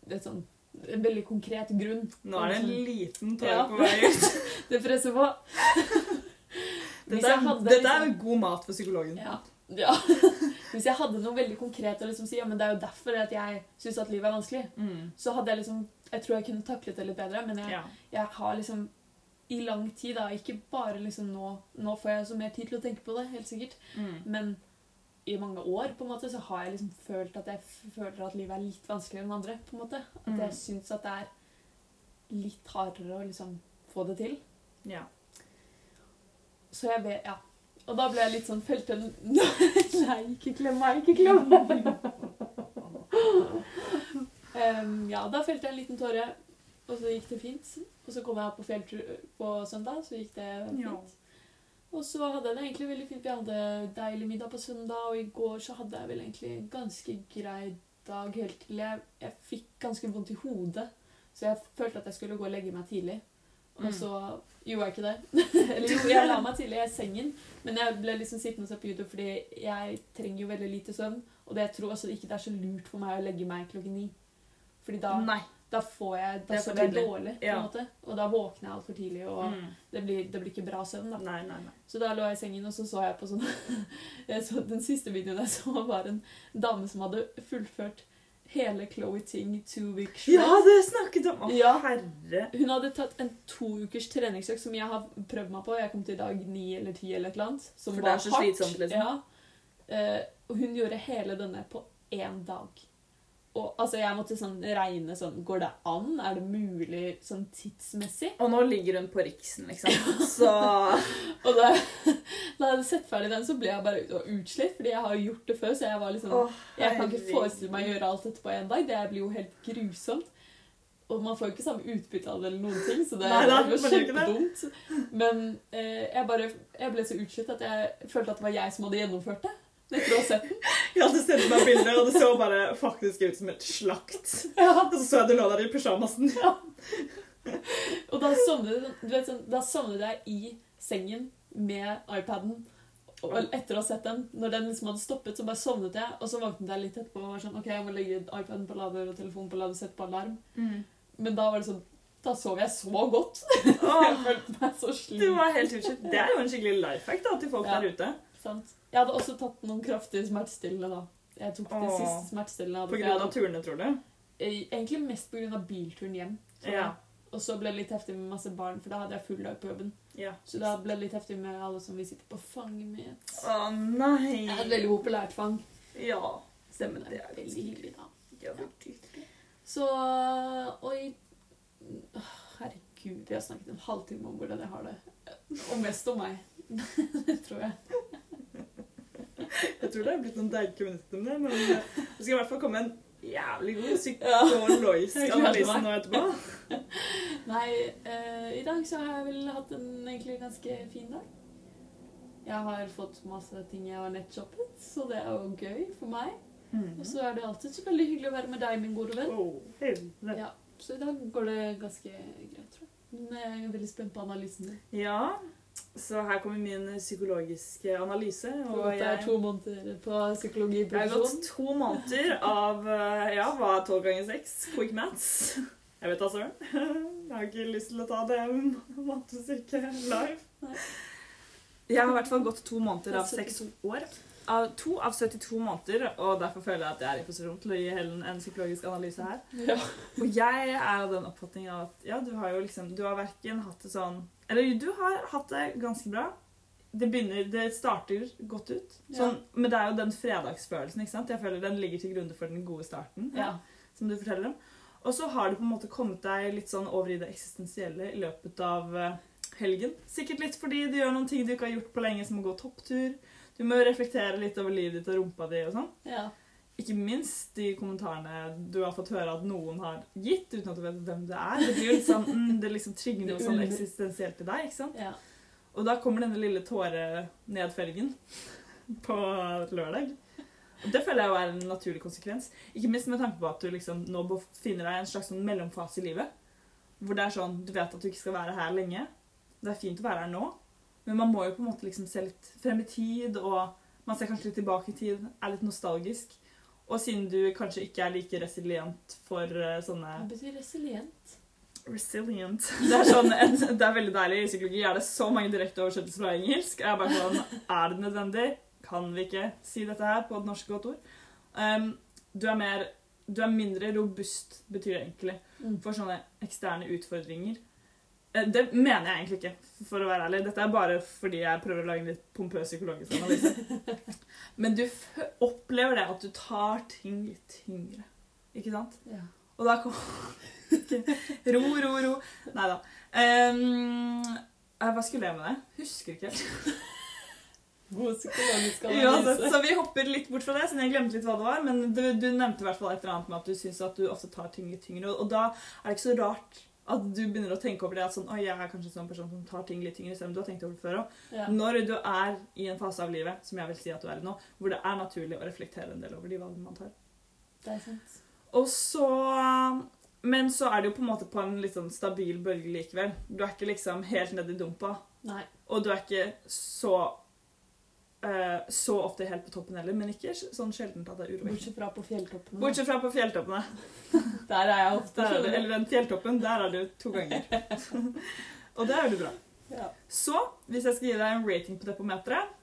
et sånn, en veldig konkret grunn Nå er det en Sånn- liten tåre Ja. på vei ut. (laughs) Det presser på. (laughs) Dette er, hadde dette er liksom- god mat for psykologen. Ja. ja. (laughs) Hvis jeg hadde noe veldig konkret å liksom si ja, men det er jo derfor at jeg syns at livet er vanskelig, Mm. så hadde jeg liksom Jeg tror jeg kunne taklet det litt bedre, men jeg, Ja. jeg har liksom i lang tid, da, ikke bare liksom nå Nå får jeg så mer tid til å tenke på det, helt sikkert, Mm. men i mange år på en måte, så har jeg liksom følt at jeg føler at livet er litt vanskeligere enn andre. på en måte. At Mm. jeg syns at det er litt hardere å liksom få det til. ja. Så jeg vet Ja. Og da ble jeg litt sånn Følte til (laughs) Nei, ikke klem meg, ikke klem meg! (laughs) um, ja, da felte jeg en liten tåre, og så gikk det fint. Og så kom jeg på fjelltur på søndag, så gikk det fint. Ja. Og så hadde jeg det egentlig veldig fint. Vi hadde deilig middag på søndag, og i går så hadde jeg vel egentlig en ganske grei dag helt til jeg, jeg fikk ganske vondt i hodet. Så jeg følte at jeg skulle gå og legge meg tidlig. Og Mm. Gjorde jeg ikke det. (laughs) Eller jo, jeg la meg tidlig i sengen, men jeg ble liksom sittende og se på YouTube fordi jeg trenger jo veldig lite søvn. Og det jeg tror også ikke det er så lurt for meg å legge meg klokken ni. Fordi da, da får jeg, da er sover jeg dårlig, på Ja. en måte. Og da våkner jeg altfor tidlig, og Mm. det, blir, det blir ikke bra søvn. da. Nei, nei, nei. Så da lå jeg i sengen, og så så jeg på sånn (laughs) så Den siste videoen jeg så, var en dame som hadde fullført hele Chloé Ting two week Ja, det snakket om! Å, Ja. herre. Hun hadde tatt en to ukers treningsøkt som jeg har prøvd meg på. Jeg kom til dag ni eller ti eller et eller annet. Som For det er så hardt. slitsomt, liksom. Ja. Eh, og hun gjorde hele denne på én dag. Og altså, jeg måtte sånn regne sånn Går det an? Er det mulig sånn tidsmessig? Og nå ligger hun på Riksen, liksom. Så (laughs) Og da, da jeg hadde sett ferdig den, så ble jeg bare utslitt, fordi jeg har jo gjort det før. Så jeg var liksom Å, Jeg kan ikke forestille meg å gjøre alt dette på én dag. Det blir jo helt grusomt. Og man får jo ikke samme utbytte av det eller noen ting, så det, Nei, nei, var kjempedumt. Men eh, jeg, bare, jeg ble så utslitt at jeg følte at det var jeg som hadde gjennomført det. Etter å ha sett den. Jeg hadde sendt meg bilder, og det så bare faktisk ut som et slakt. Og så så jeg du lå der i pysjamasen. Og da sovnet, du vet, sånn, da sovnet jeg i sengen med iPaden. Og etter å ha sett den, når den liksom hadde stoppet, så bare sovnet jeg. Og så våknet jeg litt etterpå og var sånn OK, jeg må legge iPaden på lader og telefonen på lader og sette på alarm. Men da var det sånn Da sov jeg så godt. (laughs) Jeg følte meg så sliten. Det var helt utslitt. Det er jo en skikkelig life hack da, til folk Ja. der ute. Sant? Jeg hadde også tatt noen kraftige smertestillende da. Jeg tok det Åh. siste smertestillende. jeg hadde, På for jeg grunn av hadde- turene, tror du? Eh, Egentlig mest på grunn av bilturen hjem. tror Ja. jeg. Og så ble det litt heftig med masse barn, for da hadde jeg full dag på jobben. Ja. Så da ble det litt heftig med alle som vi sitter på fanget med. Å nei. Jeg hadde veldig populært fang. Ja. Men Stemmer. det er veldig hyggelig, da. Ja, hyggelig. Så Oi. Åh, Herregud, jeg har snakket en halvtime om hvordan jeg har det. Og mest om meg. (laughs) det tror jeg. Jeg tror det er blitt noen deilige minutter om det, men eh, det skal i hvert fall komme en jævlig god Ja. psykologisk (laughs) gleder analyse nå etterpå. (laughs) Nei, uh, i dag så har jeg vel hatt en egentlig ganske fin dag. Jeg har fått masse ting jeg har nettshoppet, så det er jo gøy for meg. Og så er det alltid så veldig hyggelig å være med deg, min gode venn. Oh. Ja, så i dag går det ganske greit, tror jeg. Men jeg er veldig spent på analysen din. Ja, så her kommer min psykologiske analyse. Og det er to måneder på psykologiprofesjon. jeg har gått to måneder av eh, ja, hva er 12 ganger seks? Quick maths. Jeg vet da søren. Jeg har ikke lyst til å ta det mattestykket live. Jeg har i hvert fall gått to måneder av seks år. Av to av 72 måneder, og derfor føler jeg at jeg er i posisjon til å gi Helen en psykologisk analyse her. Ja. Og jeg er av den oppfatning at ja, du har jo liksom Du har verken hatt det sånn Eller du har hatt det ganske bra. Det begynner Det starter godt ut. Sånn, Men det er jo den fredagsfølelsen, ikke sant? Jeg føler den ligger til grunne for den gode starten. ja. som du forteller om. Og så har du på en måte kommet deg litt sånn over i det eksistensielle i løpet av eh, helgen. Sikkert litt fordi du gjør noen ting du ikke har gjort på lenge, som å gå topptur. Du må reflektere litt over livet ditt og rumpa di og sånn. ja. Ikke minst de kommentarene du har fått høre at noen har gitt, uten at du vet hvem det er. Det blir jo litt sånn, (laughs) mm, det liksom trigger noe sånn eksistensielt i deg, ikke sant? ja. Og da kommer denne lille tårenedfelgen (laughs) på lørdag. Og det føler jeg er en naturlig konsekvens. Ikke minst med tanke på at du liksom nå befinner deg i en slags sånn mellomfase i livet. Hvor det er sånn, du vet at du ikke skal være her lenge. Det er fint å være her nå, men man må jo på en måte liksom se litt frem i tid, og man ser kanskje litt tilbake i tid, er litt nostalgisk. Og siden du kanskje ikke er like resilient for uh, sånne Hva betyr resilient? Resilient. (laughs) Det er, sånn, et, det er veldig deilig. I psykologi er det så mange direkte oversettelser fra engelsk. Jeg er bare sånn, Er det nødvendig? Kan vi ikke si dette her på et norsk godt ord? Um, du, er mer, du er mindre robust, betyr det egentlig, Mm. for sånne eksterne utfordringer. Eh, Det mener jeg egentlig ikke, for å være ærlig. Dette er bare fordi jeg prøver å lage en litt pompøs psykologisk analyse. (laughs) Men du opplever det at du tar ting litt tyngre. Ikke sant? Ja. Og da kom (laughs) Ro, ro, ro. Nei da. hva skulle jeg med det? Husker ikke helt. (laughs) God psykologisk analyse. så vi hopper litt bort fra det, siden jeg glemte litt hva det var. Men du, du nevnte i hvert fall et eller annet med at du syns at du ofte tar ting litt tyngre. Og da er det ikke så rart at du begynner å tenke over det at sånn, jeg er kanskje en sånn person som tar ting litt tyngre, selv om du har tenkt over det før òg. Ja. Når du er i en fase av livet, som jeg vil si at du er i nå, hvor det er naturlig å reflektere en del over de valgene man tar. Det er sant. Og så Men så er det jo på en måte på en litt sånn stabil bølge likevel. Du er ikke liksom helt nedi dumpa, Nei. og du er ikke så eh, så ofte helt på toppen heller, men ikke sånn sjeldent at det er urovekkende. Bortsett fra på fjelltoppene. Bortsett fra på fjelltoppene. (laughs) Der er jeg ofte. Er det, eller den fjelltoppen, der er du to ganger. (laughs) og det er veldig bra. Ja. Så hvis jeg skal gi deg en rating på depometeret,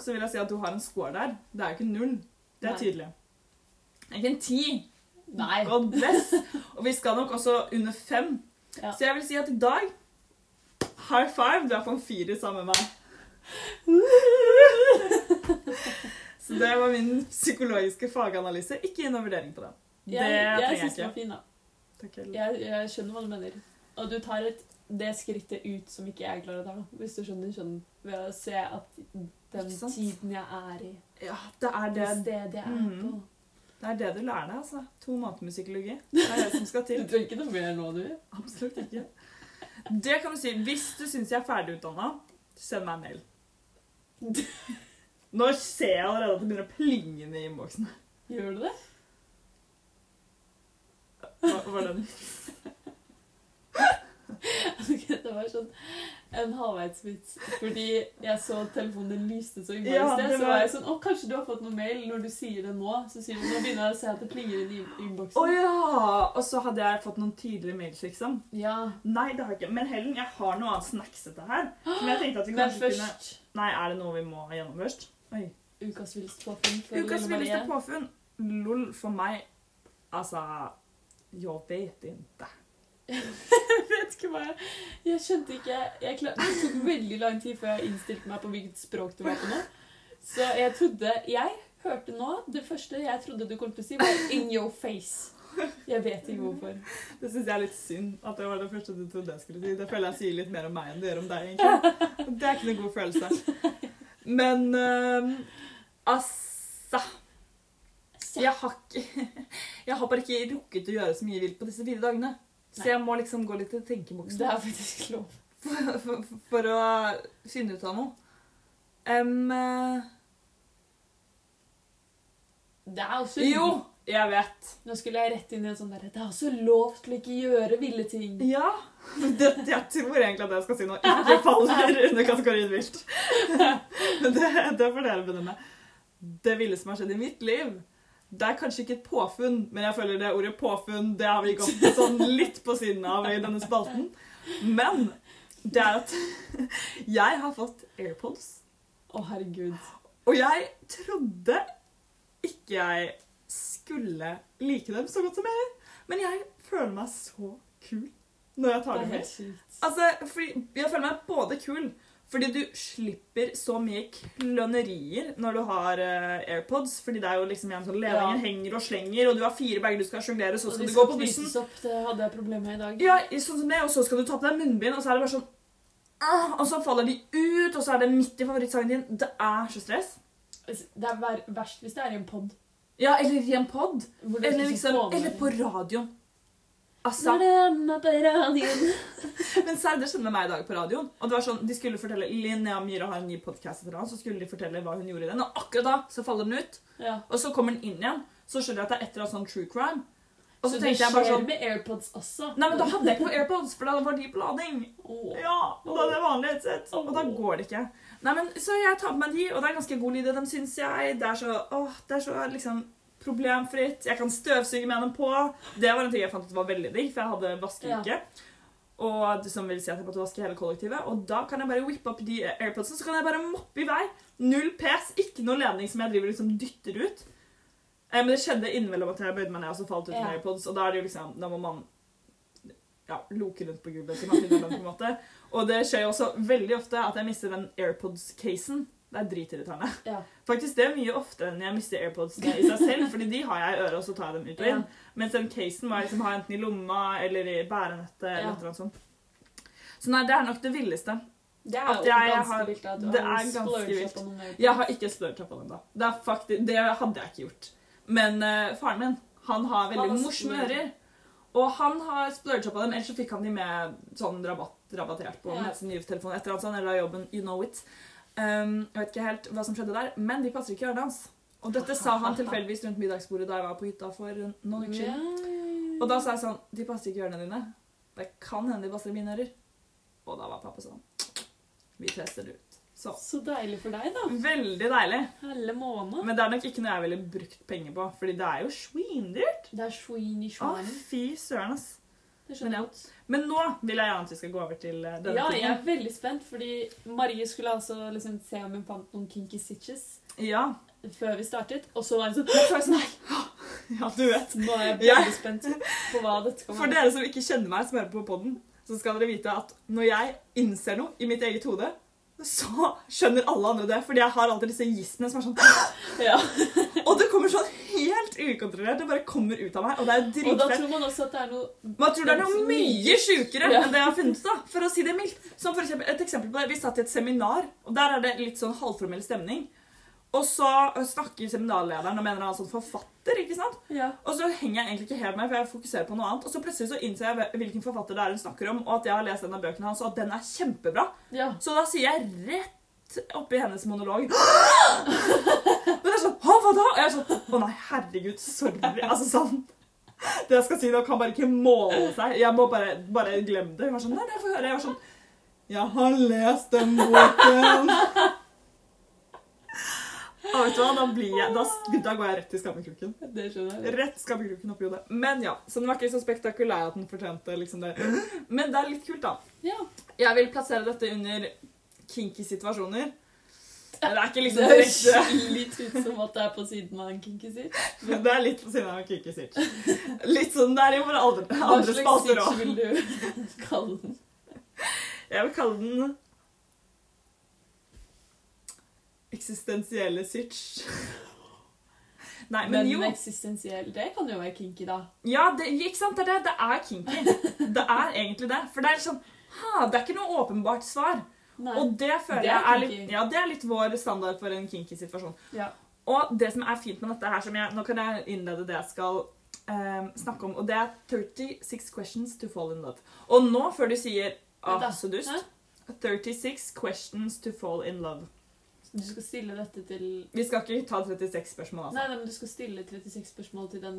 så vil jeg si at du har en score der. Det er jo ikke null. Det er Nei. tydelig. Det er ikke en ti. Nei. God bless. Og vi skal nok også under fem. Ja. Så jeg vil si at i dag High five! Du er på en firer sammen med meg. Så det var min psykologiske faganalyse. Ikke gi noen vurdering på den. Det Jeg, jeg jeg syns den var fin, da. Takk. Jeg, jeg skjønner hva du mener. Og du tar et, det skrittet ut som ikke jeg klarer å ta. Hvis du skjønner, skjønner. Ved å se at den tiden jeg er i, Ja, det er det det. stedet jeg er Mm. på Det er det du lærer deg, altså. To måneder med psykologi. (laughs) Det er det som skal til. Du trenger ikke noe mer nå, du. Absolutt ikke. Det kan du si. Hvis du syns jeg er ferdigutdanna, send meg en mail. (laughs) Nå ser jeg allerede at det begynner å plinge i innboksen. Gjør du det? Hva var den? (laughs) Ok, det var sånn en halvveisvits. Fordi jeg så telefonen din lyste så innmari Ja, i sted. Så var- jeg sånn Å, kanskje du har fått noe mail? Når du sier det nå, så sier du Nå begynner jeg å se at det plinger inn i innboksen. Å ja! Og så hadde jeg fått noen tydelige mails, liksom. Ja. Nei, det har jeg ikke. Men Helen, jeg har noe annet snacksete her. Men jeg tenkte at vi kanskje kunne Nei, er det noe vi må gjennom først? Oi. ukas villeste påfunn Ukas villeste påfunn. Lol, for meg Altså Jeg vet ikke. (laughs) Jeg vet ikke hva jeg Jeg skjønte ikke jeg klar, Det tok veldig lang tid før jeg innstilte meg på hvilket språk du var på nå. Så jeg trodde Jeg hørte nå Det første jeg trodde du kom til å si, var 'in your face'. Jeg vet ikke hvorfor. Det syns jeg er litt synd at det var det første du trodde jeg skulle si. Det føler jeg sier litt mer om meg enn det gjør om deg, egentlig. Det er ikke noen god følelse. Men uh, altså jeg har, ikke, (laughs) jeg har bare ikke rukket å gjøre så mye vilt på disse fire dagene. Så Nei. jeg må liksom gå litt til tenkeboksen Det er faktisk lov. (laughs) for, for, for å finne ut av noe. Um, Det er også jo, jeg vet. Nå skulle jeg rett inn i en sånn derre Det er også lov til å ikke gjøre ville ting. Ja. Det, jeg tror egentlig at det jeg skal si nå, ikke faller under kategorien vilt. Men det, det får dere bedømme. Det ville som har skjedd i mitt liv, det er kanskje ikke et påfunn, men jeg føler det ordet påfunn det har vi gått sånn litt på siden av i denne spalten. Men det er at jeg har fått AirPods. Å, herregud. Og jeg trodde ikke jeg skulle like dem så godt som jeg. Men jeg føler meg så kul når jeg tar dem med. Altså, jeg føler meg både kul fordi du slipper så mye klønerier når du har uh, AirPods. Fordi det er jo liksom sånn ledningen Ja. henger og slenger, og du har fire bager du skal sjonglere, så skal du gå på bussen. opp, det hadde jeg problemer med i dag. Ja, sånn som det, og så skal du ta på deg munnbind, og så er det bare sånn uh, Og så faller de ut, og så er det midt i favorittsangen din. Det er så stress. Det er verst hvis det er i en pod. Ja, eller i en pod. Eller, liksom, eller på radioen. Altså, (laughs) men det skjedde meg i dag på radioen. Og det var sånn, De skulle fortelle Linnea Myhre har en ny podkast, så skulle de fortelle hva hun gjorde i den. Og akkurat da så faller den ut, Ja. og så kommer den inn igjen. Så skjønner jeg at det er et eller annet sånn true crime. Og så, Så tenkte jeg bare sånn med AirPods også. Nei, men da hadde jeg ikke noe AirPods, for da var de på lading. Oh. Ja, og da er det vanlig headset, og da går det ikke. Nei, men Så jeg tar på meg de, og det er ganske god lyd i dem, syns jeg. Det er så, åh, det er så liksom problemfritt. Jeg kan støvsuge med dem på. Det var en ting jeg fant ut var veldig digg, for jeg hadde vaskeuke. Og du som vil si at jeg måtte vaske hele kollektivet. Og da kan jeg bare whippe opp de airpodsene, så kan jeg bare moppe i vei. Null pes, ikke noe ledning som jeg driver liksom dytter ut. Eh, men det skjedde innimellom at jeg bøyde meg ned og så falt ut med Ja. airpods, og da er det jo liksom, da må man ja, loke rundt på gulvet til man finner den på en måte. Og det skjer jo også veldig ofte at jeg mister den airpods-casen. Det er dritirriterende. Ja. Faktisk det er mye oftere enn jeg mister airpodsene i seg selv, fordi de har jeg i øret, og så tar jeg dem ut og inn. Mens den casen må jeg liksom ha enten i lomma eller i bærenettet. eller Ja. eller annet sånt. Så nei, det er nok det villeste. Det er jo ganske vilt at du har vilt. på noen. Jeg har ikke splurta på den, da. Det, faktisk, det hadde jeg ikke gjort. Men uh, faren min han har veldig Han morsomme ører. Og han har splurta på dem, ellers så fikk han de med sånn rabatt, rabattert på Ja. sin nye telefon etter at han la jobben. You know it. Um, jeg vet ikke helt hva som skjedde der, men de passer ikke i ørene hans. Og dette sa han tilfeldigvis rundt middagsbordet da jeg var på hytta for noen uker siden. Og da sa jeg sånn De passer ikke i ørene dine. Det kan hende de passer i mine ører. Og da var pappa sånn Vi tester det ut. Så Så deilig for deg, da. veldig deilig. Hele måned. Men det er nok ikke noe jeg ville brukt penger på, fordi det er jo svindyrt. Det er svin Å, swine. fy søren, ass. Det skjønner jeg godt. Men nå vil jeg gjerne at vi skal gå over til eh, denne Ja, jeg er veldig spent, fordi Marie skulle altså liksom se om hun fant noen kinky stitches Ja. før vi startet, og så var hun sånn Så det sånn, ja, du vet. Nå er jeg Ja. veldig spent på hva dette kommer For dere som ikke kjenner meg, som hører på podden, så skal dere vite at når jeg innser noe i mitt eget hode, så skjønner alle andre det. Fordi jeg har alltid disse gistene som er sånn (gasps) Ja. (gasps) Og det kommer sånn helt ukontrollert. Det bare kommer ut av meg, og det er Og da tror man også at det er noe Man tror det er noe mye sjukere Ja. enn det jeg har funnet da, for å si det mildt. Som for eksempel, et eksempel på det, Vi satt i et seminar, og der er det litt sånn halvformell stemning. Og så snakker seminarlederen og mener han er sånn forfatter, ikke sant? Ja. Og så henger jeg egentlig ikke helt med, for jeg fokuserer på noe annet. Og så plutselig så innser jeg hvilken forfatter det er hun snakker om, og at jeg har lest en av bøkene hans, og at den er kjempebra. ja. Så da sier jeg rett oppi hennes monolog (gasps) Men det er sånn hva da? Og jeg er sånn Å nei, herregud, sorry. Altså sånn Det jeg skal si nå, kan bare ikke måle seg. Jeg må bare, bare glemme det. Hun var sånn Nei, nei, få høre. Jeg var sånn Jeg har lest den boken. Og vet du hva, da blir jeg Da, da går jeg rett til skammekroken. Det skjønner jeg. Rett skammekroken oppi hodet. Men ja, så den var ikke så spektakulær at den fortjente liksom det. Men det er litt kult, da. Ja. Jeg vil plassere dette under kinky situasjoner. Det er ikke Det liksom høres direkte litt ut som at det er på siden av en kinky sit. men Det er litt på siden av en kinky sitch. Litt sånn der i våre andre, Hva andre slags spalter òg. vil du kalle den? Jeg vil kalle den eksistensielle sitch. (laughs) Nei, men Men jo. eksistensiell, det kan jo være kinky, da. Ja, det, ikke sant? Det er det. Det er kinky. Det er egentlig det. For det er liksom ha, Det er ikke noe åpenbart svar. Nei. Og det føler Det jeg er litt, ja, det er litt vår standard for en kinky situasjon. Ja. Og det som er fint med dette her, som jeg, nå kan jeg innlede det jeg skal um, snakke om, og det er 36 questions to fall in love. Og nå, før du sier ah, så dust, 36 questions to fall in love. Du skal stille dette til Vi skal ikke ta 36 spørsmål, altså. Nei, nei, men du skal stille 36 spørsmål til den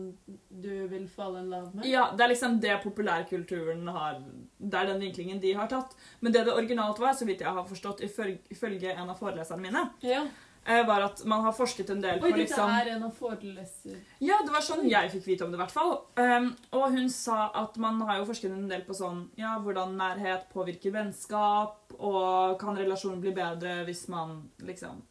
du vil falle in love med? Ja, det er liksom det populærkulturen har Det er den vinklingen de har tatt. Men det det originalt var, så vidt jeg har forstått ifølge, en av foreleserne mine, Ja. Eh, var at man har forsket en del Oi, på dette liksom er en av foreleser... Ja, det var sånn jeg fikk vite om det, i hvert fall. Um, og hun sa at man har jo forsket en del på sånn Ja, hvordan nærhet påvirker vennskap, og kan relasjonen bli bedre hvis man liksom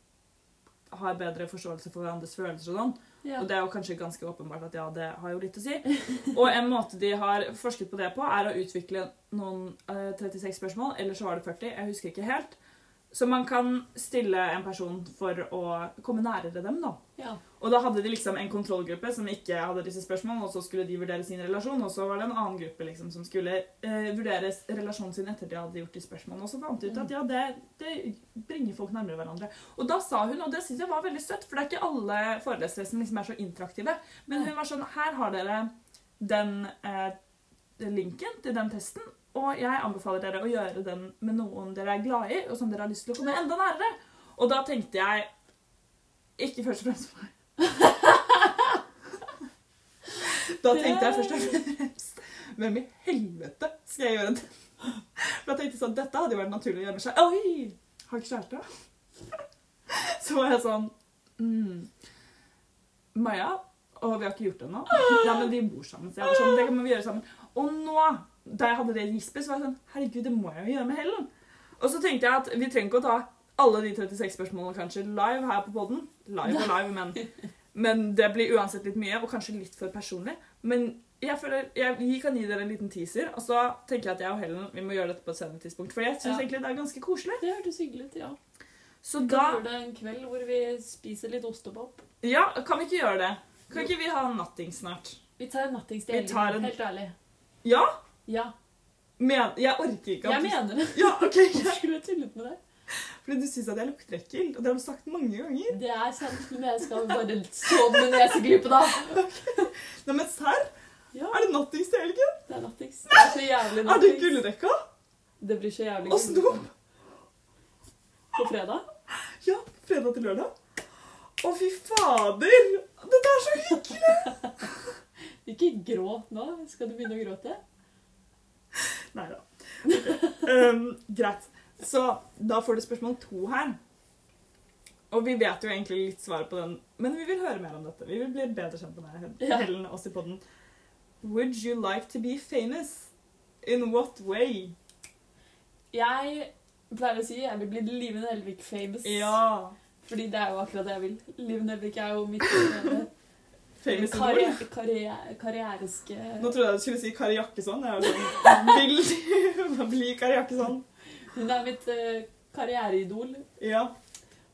har bedre forståelse for hverandres følelser og sånn. Ja. Og det er jo kanskje ganske åpenbart at ja, det har jo litt å si. (laughs) Og en måte de har forsket på det på, er å utvikle noen uh, 36 spørsmål, eller så var det 40, jeg husker ikke helt. Så man kan stille en person for å komme nærere dem, da. ja. Og da hadde de liksom en kontrollgruppe som ikke hadde disse spørsmålene, og så skulle de vurdere sin relasjon, og så var det en annen gruppe liksom som skulle eh, vurdere relasjonen sin etter de hadde gjort de spørsmålene. Og så fant de ut at ja, det, det bringer folk nærmere hverandre. Og da sa hun, og det syns jeg var veldig søtt, for det er ikke alle forelesere som liksom er så interaktive, men hun var sånn Her har dere den eh, linken til den testen, og jeg anbefaler dere å gjøre den med noen dere er glad i, og som dere har lyst til å komme enda nærere. Og da tenkte jeg ikke først og fremst på meg. (laughs) Da tenkte jeg først og fremst Hvem i helvete skal jeg gjøre det? Da tenkte sånn, Dette hadde jo vært naturlig å gjøre med seg. Oi! Har ikke kjæreste. (laughs) Så var jeg sånn mm, Maja, og vi har ikke gjort det ennå. Ja, men de bor sammen. Så jeg var sånn, det kan vi gjøre sammen. Og nå, da jeg hadde det gispet, så var jeg sånn Herregud, det må jeg jo gjøre med Helen. Og så tenkte jeg at vi trenger ikke å ta alle de 36 spørsmålene kanskje live her på poden. Live og live, men, (laughs) men det blir uansett litt mye, og kanskje litt for personlig. Men jeg føler, jeg, vi kan gi dere en liten teaser, og så tenker jeg at jeg og Helen vi må gjøre dette på et senere tidspunkt. For jeg syns Ja. egentlig det er ganske koselig. Det hørtes hyggelig ut, ja. Så da kan gjøre det en kveld hvor vi spiser litt ostepop. Ja, kan vi ikke gjøre det? Kan ikke vi ha natting snart? Vi tar en nattings til helt ærlig. Ja? Ja, Men, jeg orker ikke jeg at du mener det. Ja, ok. (laughs) Hvorfor skulle jeg tullet med det? Fordi du syns at jeg lukter ekkel, og det har du sagt mange ganger. Det er sant, men jeg skal bare stå med neseglype, da. (laughs) Nei, men serr? Ja, Er det nattings til helgen? det er nattings. Det er så jævlig Er det nattings. gullrekka? Det blir så jævlig Og snop? På fredag? Ja, fredag til lørdag. Å, fy fader! Dette er så hyggelig! (laughs) Ikke gråt nå. Skal du begynne å gråte? Nei da. Um, greit. Så da får du spørsmål to her. Og vi vet jo egentlig litt svaret på den, men vi vil høre mer om dette. Vi vil bli bedre kjent med deg. Helen, oss i podden. Would you like to be famous? In what way? Jeg pleier å si jeg vil bli Live Nelvik famous. Ja. Fordi det er jo akkurat det jeg vil. Live Nelvik er jo mitt eh, Famous idol. karriere, karriere, karriereske Nå trodde jeg du skulle si Kari Jakkesson. Jeg var sånn, (laughs) vil (laughs) bli Kari Jakkesson. Hun er mitt uh, karriereidol. Ja.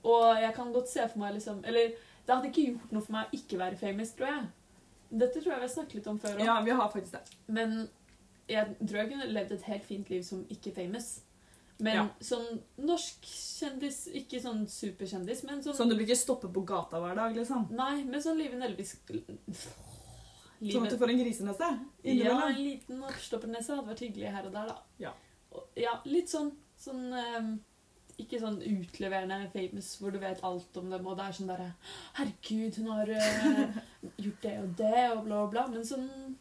Og jeg kan godt se for meg liksom Eller det hadde ikke gjort noe for meg å ikke være famous, tror jeg. Dette tror jeg vi har snakket litt om før òg. ja, vi har faktisk det. Men jeg tror jeg kunne levd et helt fint liv som ikke famous. Men Ja. sånn norsk kjendis, ikke sånn superkjendis, men sånn Sånn du blir ikke stoppet på gata hver dag, liksom. Nei, men sånn Live Nelvik Sånn at du får en grisenese Ja, en liten oppstoppernese hadde vært hyggelig her og der, da. Ja. Og- ja litt sånn, sånn um, Ikke sånn utleverende famous hvor du vet alt om dem, og det er sånn derre Herregud, hun har uh, gjort det og det, og bla, bla, bla. Men sånn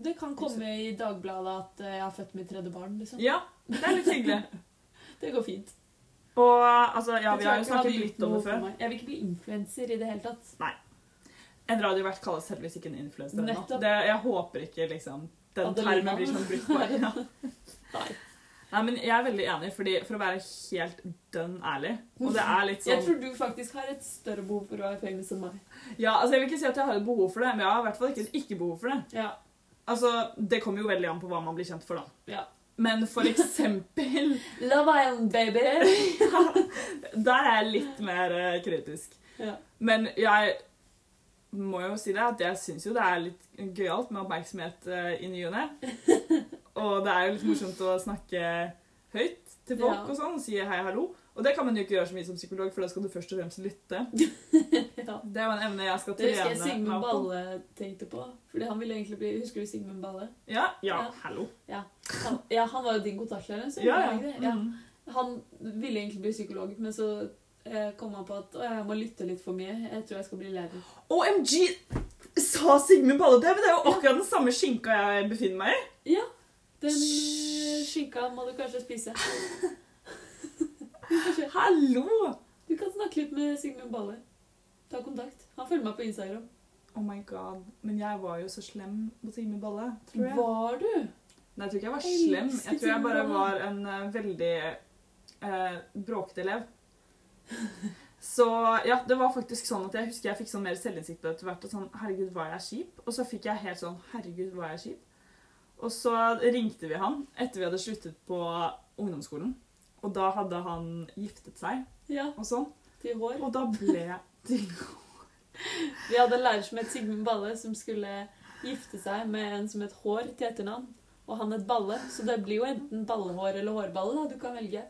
Det kan komme i Dagbladet at eh, jeg har født mitt tredje barn, liksom. Ja, det er litt hyggelig. (laughs) Det går fint. Og altså, ja, vi har jo snakket litt om det før. Jeg vil ikke bli influenser i det hele tatt. Nei. En radiovert kalles heldigvis ikke en influenser ennå. Jeg håper ikke liksom den termen blir sånn brukt på. Ja. (laughs) Nei. Nei, men jeg er veldig enig, fordi for å være helt dønn ærlig Og det er litt (laughs) sånn... Jeg tror du faktisk har et større behov for å være famous enn meg. Ja, altså Jeg vil ikke si at jeg har et behov for det, men jeg har i hvert fall ikke et ikke-behov for det. Ja. Altså, Det kommer jo veldig an på hva man blir kjent for, da. ja. Men for (laughs) eksempel Love Island, baby! (laughs) Der er jeg litt mer eh, kritisk. Ja. Men jeg må jo si det at jeg syns jo det er litt gøyalt med oppmerksomhet eh, i ny og ne. Og det er jo litt morsomt å snakke høyt til folk Ja. og sånn, og si hei, hallo. Og det kan man jo ikke gjøre så mye som psykolog, for da skal du først og fremst lytte. (laughs) ja. Det er jo en evne jeg skal Det husker jeg Sigmund. Balle tenkte på. Fordi han ville egentlig bli Husker du Sigmund Balle? Ja, ja, Ja. hallo. Han, ja, han var jo din kontaktlærer. Så Ja, ja. ja. Mm. Han ville egentlig bli psykolog, men så eh, kom han på at å, jeg må lytte litt for mye. Jeg tror jeg skal bli lærer. OMG! Sa Sigmund Balle det? Men det er jo akkurat den samme skinka jeg befinner meg i. Ja, den skinka må du kanskje spise. (laughs) Hallo! Du kan snakke litt med Sigmund Balle. Ta kontakt. Han følger meg på Instagram. Oh my god. Men jeg var jo så slem på Sigmund Balle, tror jeg. Var du? Nei, jeg tror ikke jeg var slem. Jeg tror jeg bare var en uh, veldig uh, bråkete elev. (laughs) Så ja, det var faktisk sånn at jeg husker jeg fikk sånn mer selvinnsikt på det etter hvert. Og sånn, herregud, var jeg kjip? Og så fikk jeg helt sånn, herregud, var jeg kjip? Og så ringte vi han etter vi hadde sluttet på ungdomsskolen. Og da hadde han giftet seg Ja, og sånn. til hår. Og da ble til hår. Vi hadde en lærer som het Sigmund Balle, som skulle gifte seg med en som het Hår til etternavn. Og han het Balle, så det blir jo enten ballehår eller hårballe. da, Du kan velge.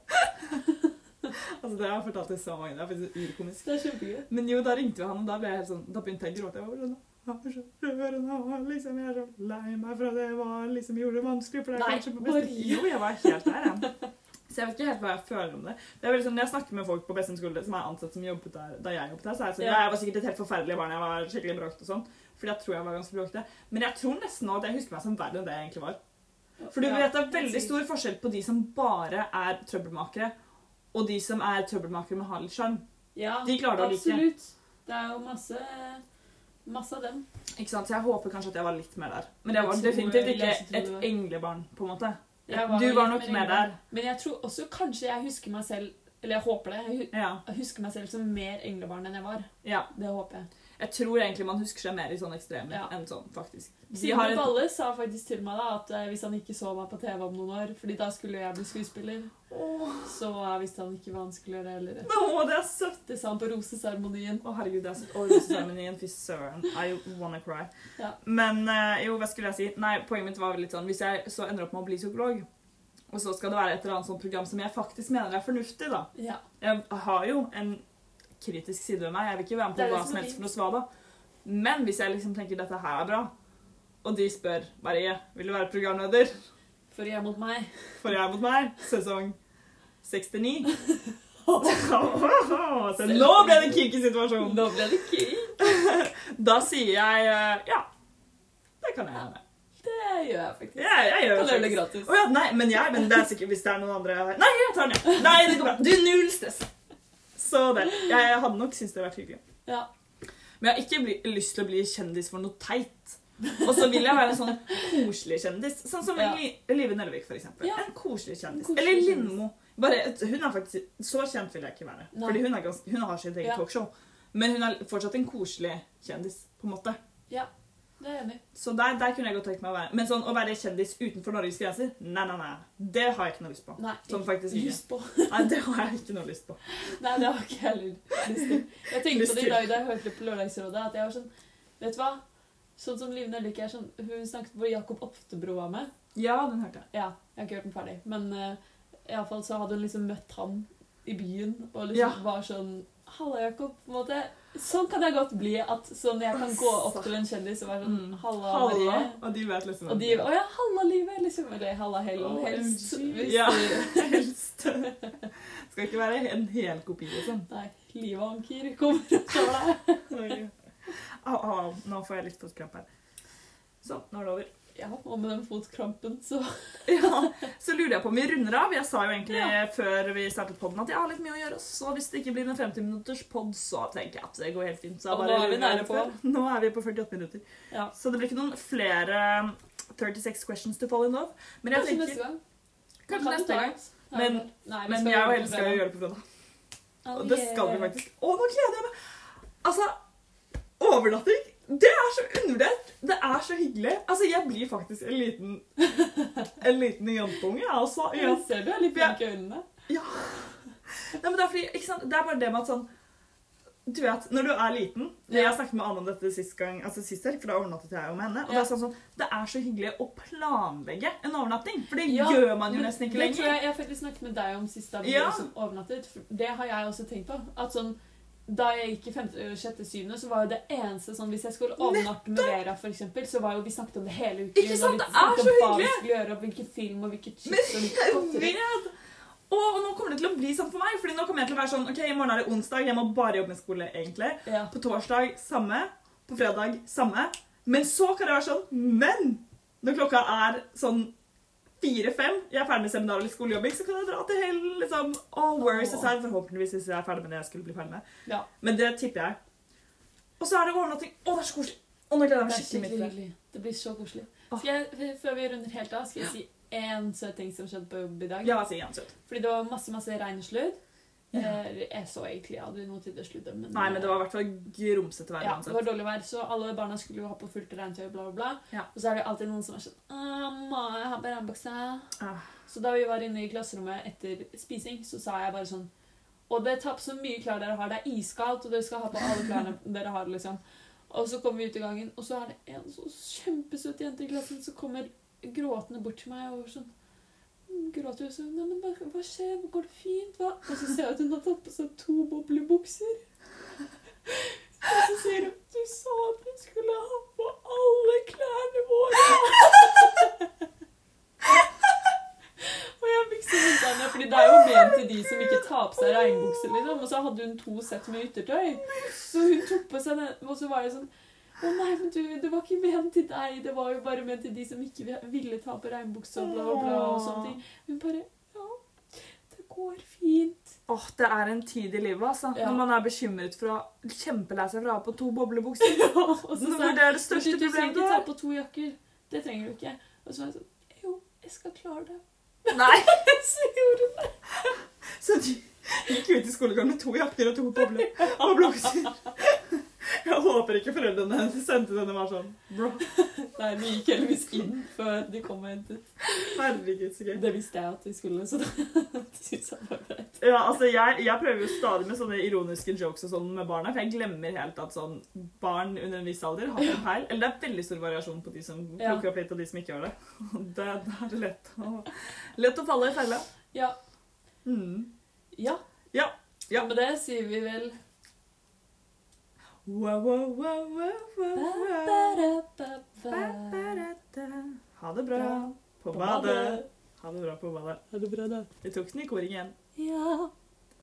Altså, det har jeg fortalt til så mange. Det er faktisk urkomisk. Det er kjempegøy. Men jo, da ringte vi han, og da ble jeg helt sånn, da begynte jeg å gråte. Jeg var sånn, «Jeg er rørende, liksom, jeg er så lei meg for at jeg var, liksom, gjorde det vanskelig, for det er Nei. Jo, jeg var helt der, jeg. Så jeg vet ikke helt hva jeg føler om det. det er veldig sånn, når jeg snakker med folk på skole som er ansatt som jobbet der da jeg jobbet der, så er jeg sånn, Ja. jeg var sikkert et helt forferdelig barn, jeg var skikkelig bråkete og sånn. Fordi jeg tror jeg var ganske bråkete. Men jeg tror nesten nå at jeg husker meg som verre enn det jeg egentlig var. For du vet det er veldig stor forskjell på de som bare er trøbbelmakere, og de som er trøbbelmakere med halv sjarm. Ja, De klarer det å like. absolutt. Det er jo masse, masse av dem. Ikke sant? Så jeg håper kanskje at jeg var litt mer der. Men jeg var definitivt ikke et englebarn, på en måte. Jeg du var nok med, der. Men jeg tror også kanskje jeg husker meg selv Eller jeg håper det. Jeg husker meg selv som mer englebarn enn jeg var. ja. Det håper jeg. Jeg tror egentlig man husker seg mer i sånne ekstremer Ja. enn sånn, faktisk. Sigmund. Balle sa faktisk til meg da at eh, hvis han ikke så meg på TV om noen år, fordi da skulle jeg bli skuespiller, oh. så visste han ikke hva han skulle gjøre heller. Åh, det er søtt! Det sa han på roseseremonien. Å, herregud, det er søtt. Og roseseremonien, fy søren. I wanna cry. Ja. Men eh, jo, hva skulle jeg si? Nei, poenget mitt var litt sånn Hvis jeg så ender opp med å bli psykolog, og så skal det være et eller annet sånt program som jeg faktisk mener er fornuftig, da. Ja. Jeg har jo en kritisk side ved meg. Jeg vil ikke være med på hva som helst for noe svada. Men hvis jeg liksom tenker dette her er bra, og de spør Marie, vil du være programleder For jeg mot meg. for Jeg mot meg, sesong 69 Så (laughs) (laughs) nå ble det kinky situasjon. Nå ble det kink. (laughs) Da sier jeg eh, ja. Det kan jeg gjøre med. Det gjør jeg faktisk. Ja, jeg gjør Kan det gratis. Oh, ja, nei, men jeg, men det er sikkert hvis det er noen andre Nei, jeg tar den, ja. Nei, det går bra. Du, null stress. Så det. Jeg hadde nok syntes det hadde vært hyggelig. Ja. Men jeg har ikke bli, lyst til å bli kjendis for noe teit. Og så vil jeg være en sånn koselig kjendis. Sånn som Ja. Li, Live Nelvik, for eksempel. Ja. En koselig kjendis. En koselig Eller. Lindmo. Bare, hun er faktisk, Så kjent vil jeg ikke være. Nei. Fordi hun, ganske, hun har sitt eget Ja. talkshow. Men hun er fortsatt en koselig kjendis, på en måte. ja. Det er enig. Så der, der kunne jeg godt tenkt meg å være. Men sånn å være kjendis utenfor Norges grenser, nei, nei, nei. Det har jeg ikke noe lyst på. Nei, Sånn faktisk ikke. lyst på. Nei, det har jeg ikke noe lyst på. Nei, det har ikke jeg heller lyst til. Jeg tenkte på det i dag da jeg hørte på Lørdagsrådet, at jeg var sånn Vet du hva? Sånn som Liv Nelvik er sånn Hun snakket hvor Jakob Oftebro var med. Ja, den hørte jeg. Ja, jeg har ikke hørt den ferdig. Men uh, iallfall så hadde hun liksom møtt han i byen og liksom Ja. var sånn Halla, Jakob. på en måte. Sånn kan jeg godt bli. At sånn jeg kan gå opp til en kjendis og være sånn Halla, Halla, Halla. Marie. Og de vet liksom Og de Å ja, halla, livet. Liksom. Eller halla, Helen, helst. Hvis Ja. (laughs) Helst. Skal ikke være en hel kopi, liksom. Nei, livet anker kommer tar deg. Au, au, au. Nå får jeg litt fotkramp her. Sånn, nå er det over. Ja, og med den fotkrampen, så (laughs) Ja, Så lurer jeg på om vi runder av. Jeg sa jo egentlig Ja. før vi startet podden at jeg har litt mye å gjøre. Så hvis det ikke blir en 50 minutters pod, så tenker jeg at det går helt fint. Så Og bare nå er vi nære på. Nå er vi på 48 minutter. ja. Så det blir ikke noen flere 36 questions to fall in love. Men jeg Kanskje tenker. Kanskje Kan neste gang. Men- Nei, Men jeg og Helle skal jo gjøre det på fredag. Og det skal vi faktisk. Å, nå gleder jeg meg! Altså, overnatting, det er så undervurdert. Det er så hyggelig. Altså, jeg blir faktisk en liten En liten jentunge, jeg, altså. Ja. Jeg ser du er litt flink i øynene. Nei, men det er fordi? Det er bare det med at sånn Du vet, når du er liten Ja. Jeg snakket med Anne om dette sist gang, altså sist helg, for da overnattet jeg jo med henne. Og Ja. det er sånn sånn, det er så hyggelig å planlegge en overnatting. For det Ja, gjør man jo nesten ikke det tror lenger. jeg jeg faktisk snakket med deg om sist da vi Ja. også overnattet. Det har jeg også tenkt på. At sånn, da jeg gikk i femte, sjette, syvende, så var jo det eneste sånn Hvis jeg skulle overnatte med Vera, for eksempel, så var jo vi snakket om det hele uken. Ikke sant? Det er så hyggelig! gjøre, og hvilken film og hvilket chips og hvilket godteri. Og nå kommer det til å bli sånn for meg. Fordi nå kommer jeg til å være sånn Ok, i morgen er det onsdag, jeg må bare jobbe med skole, egentlig. Ja. På torsdag samme. På fredag samme. Men så kan det være sånn Men når klokka er sånn fire-fem, jeg er ferdig med seminar eller skolejobbing, så kan jeg dra til hell, liksom. all the Åh. Forhåpentligvis hvis jeg er ferdig med det jeg skulle bli ferdig med. Ja. Men det tipper jeg. Og så er det overnatting. Å, det er så koselig. Å, nå gleder jeg meg skikkelig mye til det. Det blir så koselig. Jeg, før vi runder helt av, skal jeg si én søt ting som skjedde på jobb i dag. Ja, si en Søt. Fordi det var masse masse regn og sludd. Ja. Eh, Jeg så egentlig aldri noe til det sluddet. Men, Nei, men det var i hvert fall grumsete vær ja, det var dårlig vær, så alle barna skulle jo ha på fullt regntøy, bla, bla, bla. Ja. Og så er det alltid noen som er sånn «Åh, Mamma, jeg har regnbukse. Ah. Så da vi var inne i klasserommet etter spising, så sa jeg bare sånn Og det tar på så mye klær dere har. Det er iskaldt, og dere skal ha på alle klærne (laughs) dere har, liksom. Og så kommer vi ut i gangen, og så er det en så kjempesøt jente i klassen som kommer gråtende bort til meg og sånn Gråter og sånn, men hva, hva skjer? Går det fint? Hva? Og så ser jeg at hun har tatt på seg to boblebukser. Og så sier hun Du sa at vi skulle ha på alle klærne våre. Og jeg fikk så vondt av henne, fordi det er jo ment til de som ikke tar på seg regnbukser, liksom. Og så hadde hun to sett med yttertøy. Så hun tok på seg den, og så var det sånn Å nei, men du, det var ikke ment til deg. Det var jo bare ment til de som ikke ville ta på regnbukse og bla, bla, bla og sånne ting. Hun bare Ja, det går fint. Åh, det er en tid i livet, altså. Ja. Når man er bekymret for å kjempelei seg for å ha på to boblebukser. (laughs) og så Når det er det Du, største du trenger problemet du ikke ta på to jakker. Det trenger du ikke. Og så var jeg sånn Jo, jeg skal klare det. Nei. (laughs) Så gjorde hun det. Så de gikk ut i skolegården med to jakker og to boble- boblebukser. (laughs) Jeg håper ikke foreldrene hennes sendte den og var sånn Bro, Nei, de gikk heldigvis inn før de kom og hentet. herregud, så gøy. Det visste jeg at de skulle, så (laughs) da syntes jeg var greit. Ja, altså jeg, jeg prøver jo stadig med sånne ironiske jokes og sånn med barna, for jeg glemmer helt at sånn barn under en viss alder har en peil. Eller det er veldig stor variasjon på de som plukker opp litt, og de som ikke gjør det. (laughs) Det, det er lett å, lett å falle i fella. Ja. Mm. Ja. Ja. Ja. Med det sier vi vel Wow, wow, wow, wow, wow. Ha det bra på badet. Ha det bra på badet. Ha det bra, da. Vi tok den i kor igjen. Ja.